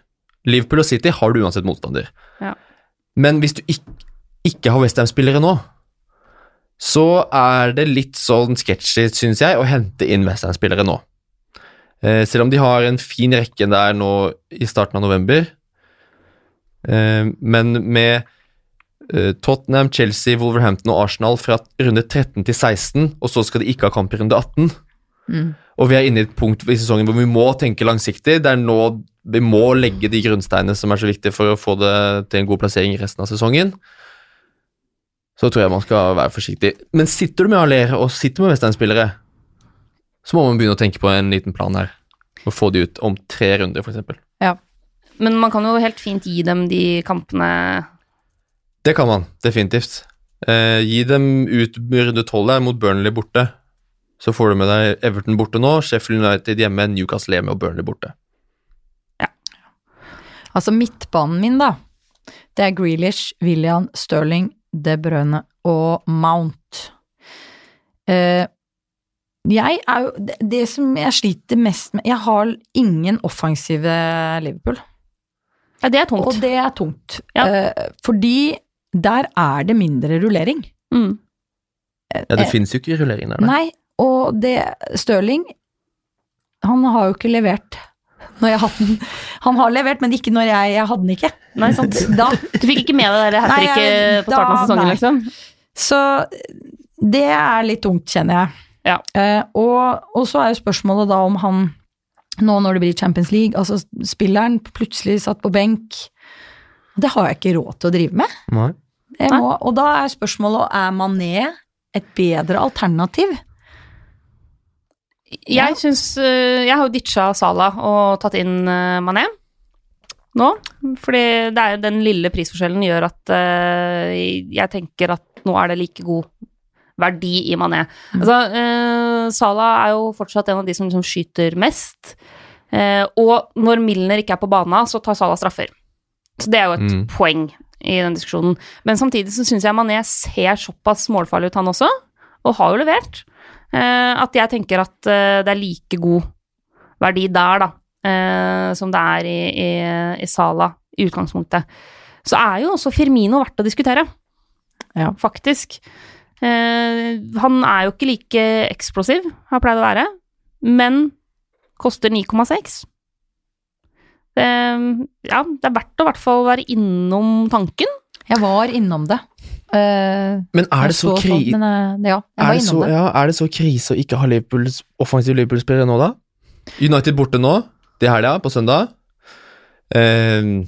Liverpool og City har du uansett motstander. Ja. Men hvis du ikke, ikke har Westham-spillere nå, så er det litt sånn sketchy, syns jeg, å hente inn Westham-spillere nå. Eh, selv om de har en fin rekke der nå i starten av november. Eh, men med eh, Tottenham, Chelsea, Wolverhampton og Arsenal fra runde 13 til 16, og så skal de ikke ha kamp i runde 18. Mm. Og vi er inne i et punkt i sesongen hvor vi må tenke langsiktig. Det er nå vi må legge de grunnsteinene som er så viktige for å få det til en god plassering i resten av sesongen. Så tror jeg man skal være forsiktig. Men sitter du med Aller og sitter med Western-spillere, så må man begynne å tenke på en liten plan her. Og få de ut om tre runder, f.eks. Men man kan jo helt fint gi dem de kampene Det kan man, definitivt. Eh, gi dem ut runde tolv mot Burnley borte. Så får du med deg Everton borte nå, Sheffield United hjemme, Newcastle hjemme og Burnley borte. Ja. Altså midtbanen min, da. Det er Grealish, William, Sterling, De Bruyne og Mount. Eh, jeg er jo det, det som jeg sliter mest med Jeg har ingen offensive Liverpool. Ja, det er tungt. Og det er tungt. Ja. Eh, fordi der er det mindre rullering. Mm. Ja, Det Eh, finnes jo ikke rullering der. nei. Og det Stirling Han har jo ikke levert når jeg hadde den. Han har levert, men ikke når jeg, jeg hadde den ikke. Nei, sant. (laughs) Da. Du fikk ikke med deg det hat tricket på starten av sesongen, nei. liksom? Så det er litt tungt, kjenner jeg. Ja. Eh, og, og så er jo spørsmålet da om han, nå når det blir Champions League, altså spilleren plutselig satt på benk. Det har jeg ikke råd til å drive med. Nei. Jeg Nei. må, og da er spørsmålet er Mané et bedre alternativ. Jeg syns øh, Jeg har jo ditcha Salah og tatt inn øh, Mané nå. Fordi det er jo den lille prisforskjellen gjør at øh, jeg tenker at nå er det like god verdi i Mané. Altså, øh, Salah er jo fortsatt en av de som liksom skyter mest. Eh, og når Milner ikke er på bana, så tar Salah straffer. Så det er jo et Mm. poeng i den diskusjonen. Men samtidig så syns jeg Mané ser såpass målfarlig ut, han også, og har jo levert. Eh, at jeg tenker at eh, det er like god verdi der, da, eh, som det er i, i, i Sala i utgangspunktet. Så er jo også Firmino verdt å diskutere, Ja. faktisk. Han er jo ikke like eksplosiv, har pleid å være, men koster 9,6. Det, ja, det er verdt å i hvert fall være innom tanken. Jeg var innom det. Eh, Men er det så, så, kri sånn, men, eh, ja, er det så, det. ja, er det så krise å ikke ha Liverpools, offensive Liverpool-spillere nå, da? United borte nå, til helga, på søndag. Ehm,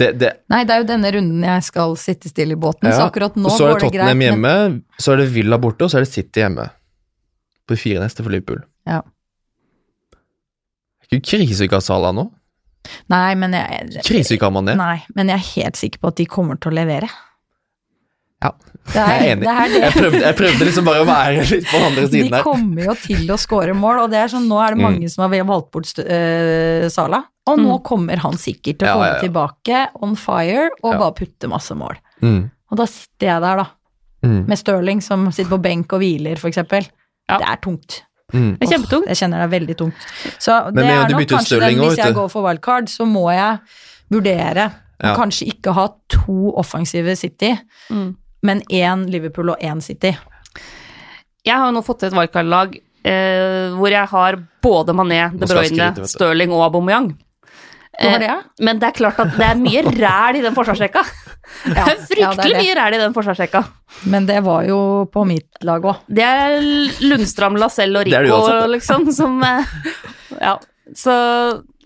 det, det, Nei, det er jo denne runden jeg skal sitte stille i båten, så akkurat nå så er går det det greit. hjemme, men- så er det Villa borte, og så er det City hjemme. På de fire neste for Liverpool. Ja. Det er ikke krise å ikke ha Salah nå. Nei, men jeg, Krise ikke ikke man Mané. nei, men jeg er helt sikker på at de kommer til å levere. Ja, Det er, jeg er enig. Det er det. Jeg prøvde, jeg prøvde liksom bare å være litt på den andre De siden her. kommer jo til å score mål, og det er sånn, nå er det Mm. mange som har valgt bort uh, Sala. Og nå Mm. kommer han sikkert til å Ja, komme ja, ja. tilbake on fire og Ja. bare putte masse mål. Mm, Og da sitter jeg der, da, mm, med Stirling som sitter på benk og hviler, eksempel. Ja. Det er tungt. mm. Det er kjempetungt. Jeg kjenner det er veldig tungt. Så det er nok kanskje Stirling den, også, hvis jeg går for wildcard, så må jeg vurdere Ja. å kanskje ikke ha to offensive City, Mm. Men én Liverpool og én City. Jeg har jo nå fått til et wildcard-lag eh, hvor jeg har både Mané, De Bruyne. Stirling og Aubameyang. Eh, det? Men det er klart at det er mye ræl i den forsvarsrekka. Det er er ja, (laughs) fryktelig det er det. mye ræl i den forsvarsrekka. Men det var jo på mitt lag òg. Det er Lundstram, Lacelle og Rico, liksom, som eh, (laughs) Ja. Så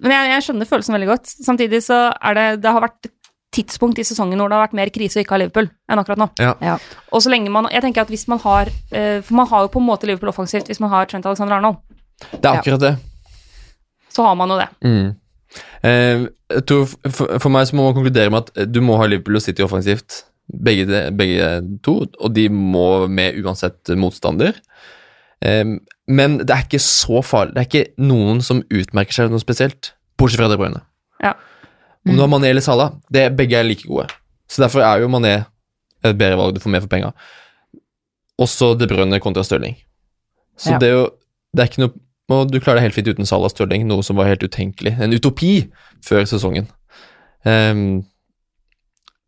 Men jeg, jeg skjønner følelsen veldig godt. Samtidig så er det Det har vært et tidspunkt i sesongen hvor det har vært mer krise å ikke ha Liverpool enn akkurat nå. Ja. Ja. Og så lenge man Jeg tenker at hvis man har eh, For man har jo på en måte Liverpool offensivt hvis man har Trent Alexander Arnold. Det er Ja. akkurat det. Så har man jo det. Mm. Eh, jeg tror for, for meg så må man konkludere med at du må ha Liverpool og City offensivt. Begge, de, begge to, og de må med uansett motstander. Eh, men det er ikke så farlig. Det er ikke noen som utmerker seg noe spesielt, bortsett fra De Bruyne. Ja. Om du har Mané eller Salah, det, begge er like gode. Så derfor er jo Mané et bedre valg du får mer for penga. Også De Bruyne kontra Stirling. Så Ja. det er jo det er ikke noe og du klarer deg helt fint uten Salah Stirling, noe som var helt utenkelig. En utopi før sesongen. Um,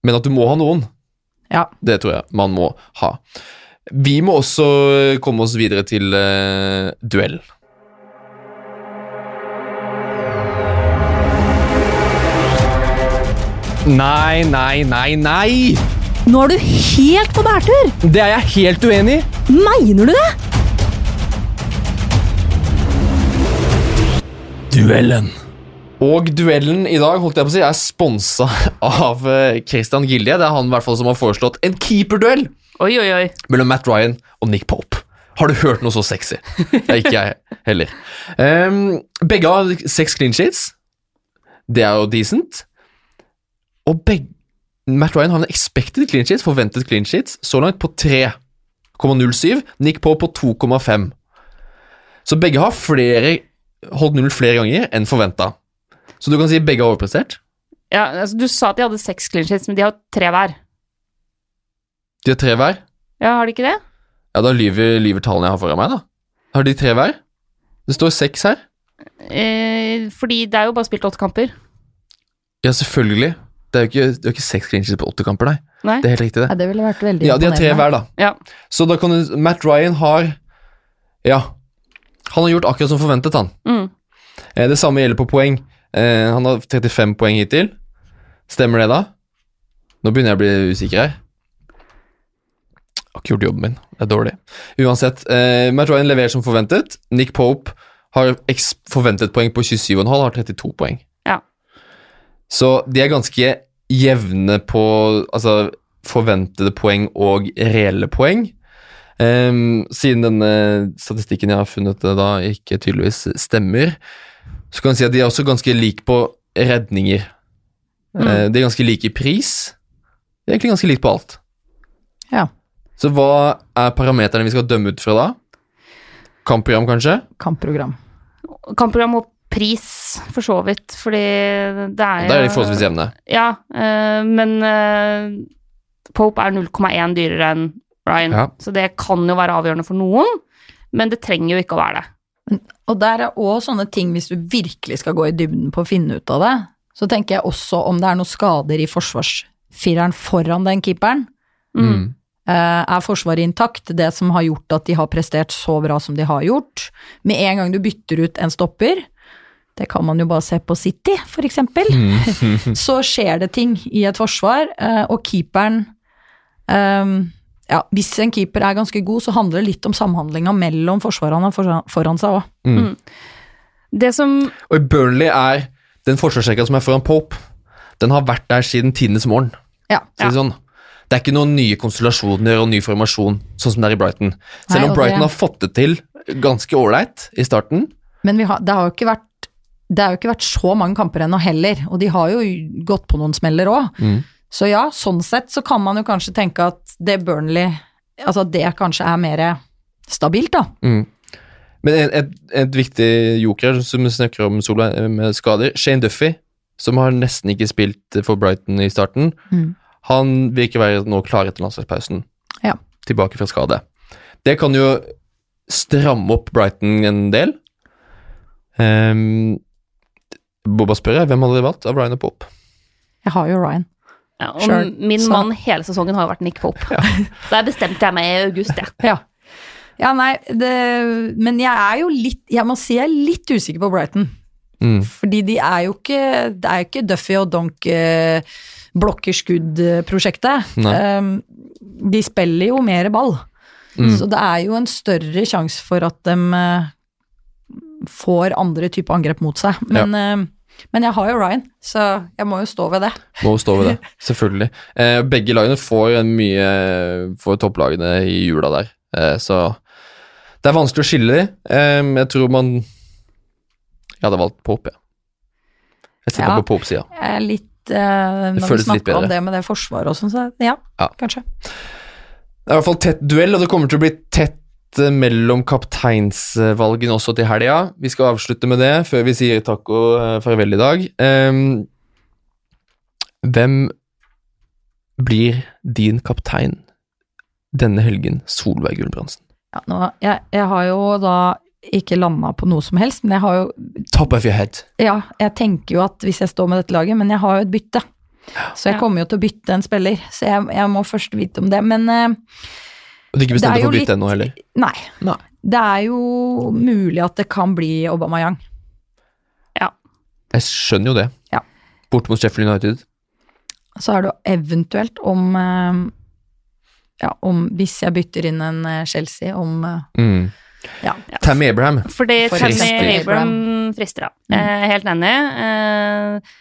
men at du må ha noen, Ja. det tror jeg man må ha. Vi må også komme oss videre til uh, duell. Nei, nei, nei, nei! Nå er du helt på bærtur! Det er jeg helt uenig i. Mener du det? Duellen. Og duellen i dag holdt jeg på å si, er sponsa av eh, Christian Gilje. Det er han i hvert fall som har foreslått en keeperduell Oi, oi, oi. mellom Matt Ryan og Nick Pope. Har du hørt noe så sexy? Det er ikke jeg heller. Um, begge har seks clean sheets. Det er jo decent. Og begge Matt Ryan har en expected clean sheets, forventet clean sheets, så langt på 3,07. Nick Pope på 2,5. Så begge har flere holdt null flere ganger enn forventa. Så du kan si begge har overprestert. Ja, altså, du sa at de hadde seks clean sheets, men de har tre hver. De har tre hver. Ja, har de ikke det? Ja, da lyver, lyver tallene jeg har foran meg, da. Har de tre hver? Det står seks her. Eh, fordi det er jo bare spilt åtte kamper. Ja, selvfølgelig. Det er jo ikke, det er ikke seks clinches på åtte kamper, nei. Nei? Det er helt riktig, det. Ja, det ville vært veldig Ja, de har tre hver, da. Ja. Så da kan du Matt Ryan har Ja. Han har gjort akkurat som forventet, han. Mm. Eh, Det samme gjelder på poeng. Eh, Han har 35 poeng hittil. Stemmer det, da? Nå begynner jeg å bli usikker her. Jeg har ikke gjort jobben min. Det er dårlig. Uansett, eh, Matt Ryan leverer som forventet. Nick Pope har forventet poeng på 27,5, har 32 poeng. Så de er ganske jevne på altså, forventede poeng og reelle poeng. Um, siden denne statistikken jeg har funnet det da ikke tydeligvis stemmer, så kan jeg si at de er også ganske like på redninger. Eh, de er ganske like i pris. De er egentlig ganske like på alt. Ja. Så hva er parameterne vi skal dømme ut fra da? Kampprogram, kanskje? Kampprogram. Kampprogram og pris, for så vidt, fordi det er jo Da er de forholdsvis jevne. Ja, eh, men eh, Pope er 0,1 dyrere enn Ryan, Ja. så det kan jo være avgjørende for noen, men det trenger jo ikke å være det. Og der er òg sånne ting, hvis du virkelig skal gå i dybden på å finne ut av det, så tenker jeg også om det er noen skader i forsvarsfireren foran den keeperen. Mm. Eh, Er forsvaret intakt, det som har gjort at de har prestert så bra som de har gjort? Med en gang du bytter ut en stopper, det kan man jo bare se på City, for eksempel, (laughs) så skjer det ting i et forsvar, eh, og keeperen um, Ja, hvis en keeper er ganske god, så handler det litt om samhandlinga mellom forsvarerne foran, seg òg. Mm. Det som Og i Burnley er den forsvarsrekka som er foran Pope, den har vært der siden tidenes morgen. Ja. Så det, er sånn, det er ikke noen nye konstellasjoner og ny formasjon, sånn som det er i Brighton. Selv Nei, om Brighton det- har fått det til ganske ålreit i starten. Men vi har, det har jo ikke vært det har jo ikke vært så mange kamper ennå heller, og de har jo gått på noen smeller òg. Mm. Så ja, sånn sett så kan man jo kanskje tenke at det Burnley Altså det kanskje er mer stabilt, da. Mm. Men et, et, et viktig joker som vi snakker om Solveig, eh, med skader, Shane Duffy, som har nesten ikke spilt for Brighton i starten, Mm. han virker å være nå klar etter landslagspausen. Ja. Tilbake fra skade. Det kan jo stramme opp Brighton en del. Um, Bobba spør jeg, hvem hadde dere valgt av Ryan og Pope? Jeg har jo Ryan. ja, og Sure. Min Så- mann hele sesongen har jo vært Nick Pope. Der (laughs) bestemte jeg meg i august, jeg. Ja. Ja, nei, det Men jeg er jo litt Jeg må si jeg er litt usikker på Brighton. Mm. Fordi de er jo ikke Det er jo ikke Duffy og Donk eh, blokker skudd-prosjektet. Um, de spiller jo mer ball. Mm. Så det er jo en større sjanse for at de eh, får andre typer angrep mot seg. Men eh, Men jeg har jo Ryan, så jeg må jo stå ved det. Må jo stå ved det, (laughs) selvfølgelig. Eh, begge lagene får en mye for topplagene i jula der, eh, så det er vanskelig å skille de. Eh, jeg tror man Jeg hadde valgt Pope, jeg. Jeg sitter Ja. på Pope-sida. Litt eh, Når vi snakker om det med det forsvaret og sånn, så ja, Ja. kanskje. Det er i hvert fall tett duell, og det kommer til å bli tett eh, mellom kapteinsvalgene også til helga. Vi skal avslutte med det før vi sier takk og eh, farvel i dag. Um, hvem blir din kaptein denne helgen, Solveig Gulbrandsen? Ja, nå, jeg, jeg har jo da ikke landa på noe som helst, men jeg har jo Top of your head. Ja, jeg tenker jo at hvis jeg står med dette laget, men jeg har jo et bytte. Så jeg Ja. kommer jo til å bytte en spiller, så jeg, jeg må først vite om det. Men eh, Og du er ikke Det er for bytte ennå heller? nei. Nei. Det er jo mulig at det kan bli Aubameyang. Jeg skjønner jo det. Ja. Bort mot Sheffield United. Så er det jo eventuelt om eh, Ja, om hvis jeg bytter inn en eh, Chelsea, om eh, Mm. Ja. Tammy Abraham. Fordi For Tammy eksempel. Frister, ja. Mm. Helt enig. Eh,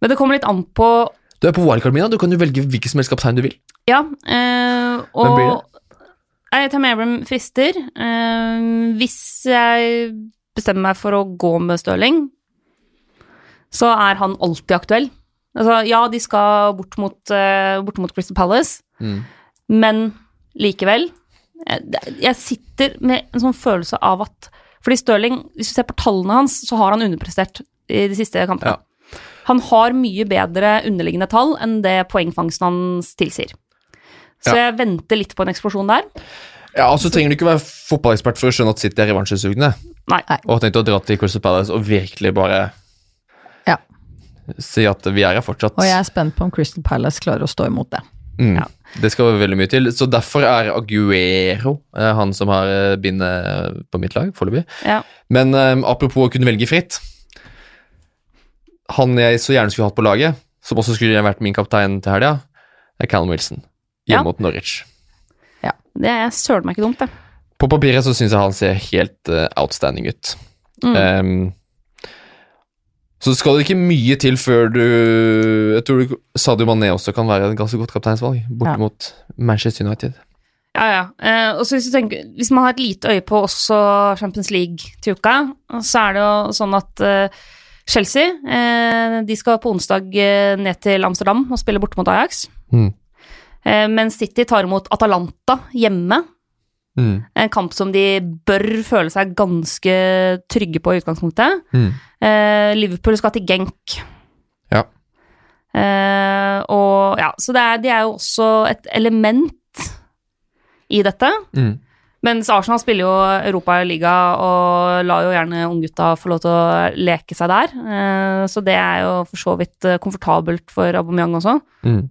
Men det kommer litt an på Du er på wildcard, Mina. Du kan jo velge hvilken som helst kaptein du vil. Ja, eh, og Hvem blir det? Nei, Tammy Abram frister. Eh, hvis jeg bestemmer meg for å gå med Stirling, så er han alltid aktuell. Altså, ja, de skal bort mot, eh, bort mot Crystal Palace, Mm. men likevel eh, Jeg sitter med en sånn følelse av at Fordi Stirling, hvis du ser på tallene hans, så har han underprestert i de siste kampene. Ja. Han har mye bedre underliggende tall enn det poengfangsten hans tilsier. Så Ja. jeg venter litt på en eksplosjon der. Ja, og så trenger du ikke være fotballekspert for å skjønne at City er revansjesugne. Nei. Og har tenkt å dra til Crystal Palace og virkelig bare Ja. si at vi er her fortsatt. Og jeg er spent på om Crystal Palace klarer å stå imot det. Mm. Ja. Det skal veldig mye til. Så derfor er Aguero eh, han som har eh, bindet på mitt lag foreløpig. Ja. Men um, apropos å kunne velge fritt. Han jeg så gjerne skulle hatt på laget, som også skulle vært min kaptein til helga, er Callum Wilson. Hjemme Ja. mot Norwich. Ja. Det er søren meg ikke dumt, det. På papiret så syns jeg han ser helt uh, outstanding ut. Mm. Um, så skal det ikke mye til før du Jeg tror du, Sadio Mané også kan være et ganske godt kapteinsvalg, bortimot Ja. mot Manchester United. Ja, ja. Eh, og så hvis, hvis man har et lite øye på også Champions League til uka, så er det jo sånn at eh, Chelsea eh, de skal på onsdag eh, ned til Amsterdam og spille borte mot Ajax. Mm. Eh, mens City tar imot Atalanta hjemme. Mm. En kamp som de bør føle seg ganske trygge på i utgangspunktet. Mm. Eh, Liverpool skal til Genk. Ja. Eh, og ja, så det er, de er jo også et element i dette. Mm. Mens Arsenal spiller jo Europaliga og lar jo gjerne unggutta få lov til å leke seg der. Eh, så det er jo for så vidt komfortabelt for Aubameyang også. Mm.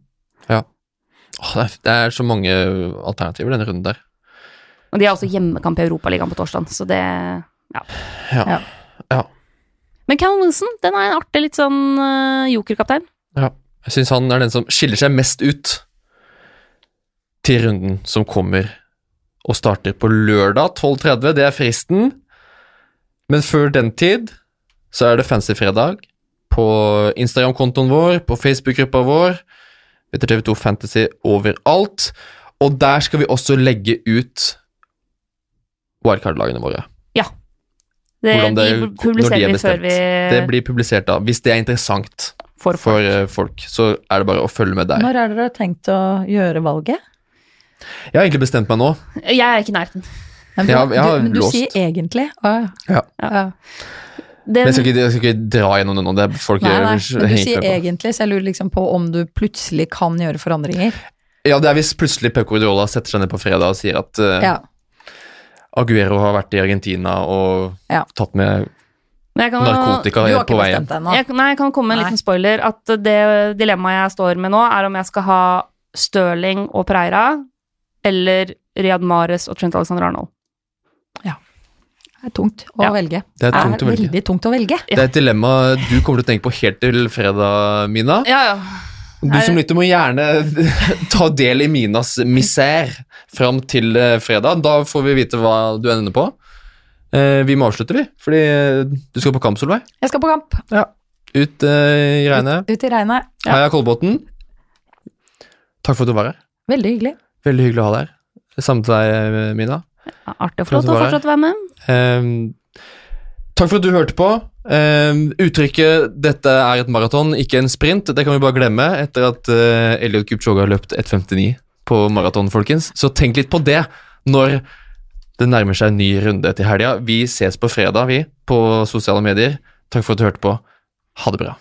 Ja. Åh, det, er, så mange alternativer denne runden der. Og de har også hjemmekamp i Europaligaen på torsdag, så det Ja. Ja. ja. Men Callum Wilson, den er en artig litt sånn uh, jokerkaptein. ja. Jeg syns han er den som skiller seg mest ut til runden som kommer og starter på lørdag 12.30. Det er fristen. Men før den tid så er det Fancy fredag på Instagram-kontoen vår, på Facebook-gruppa vår, etter TV2 Fantasy overalt. Og der skal vi også legge ut wildcard-lagene våre. Det, Hvordan det- de når de er vi før vi Det blir publisert da. Hvis det er interessant får for eh, folk, så er det bare å følge med der. Når er dere tenkt å gjøre valget? Jeg har egentlig bestemt meg nå. Jeg er ikke i nærheten. Men Jeg har- du, jeg har du, men du sier egentlig. Å, Ja. ja. Det, Men jeg skal ikke, jeg skal ikke dra gjennom det nå. Det er folk Nei, nei, men du sier på. egentlig, så jeg lurer liksom på om du plutselig kan gjøre forandringer. Ja, det er hvis plutselig Pep Guardiola setter seg ned på fredag og sier at uh, Ja. Aguero har vært i Argentina og Ja. tatt med jeg kan, narkotika Du har på ikke vei hjem. bestemt deg ennå. Jeg, nei, jeg kan komme med en Nei. liten spoiler. At det dilemmaet jeg står med nå, er om jeg skal ha Stirling og Preira eller Riyad Mares og Trent Alexander Arnold. Det er tungt å Ja. velge. Det er tungt å velge. veldig tungt å velge. Det er et dilemma du kommer til å tenke på helt til fredag, Mina. Ja, ja. Du som lytter må gjerne (laughs) ta del i Minas misère fram til eh, fredag. Da får vi vite hva du ender på. Eh, vi må avslutte, vi, fordi eh, du skal på kamp, Solveig. Jeg skal på kamp. Ja. ut i regnet. Ut i regnet. Ja. Heia Kolbotn. Takk for at du var her. Veldig hyggelig. Veldig hyggelig å ha deg her. Samme til deg, Mina. Artig og flott å fortsatt være med. Ehm, takk for at du hørte på. Ehm, uttrykket 'dette er et maraton, ikke en sprint', det kan vi bare glemme etter at uh, Elliot Kipchoge har løpt 1,59 på maraton, folkens. Så tenk litt på det når det nærmer seg en ny runde til helga. Vi ses på fredag, vi, på sosiale medier. Takk for at du hørte på. Ha det bra.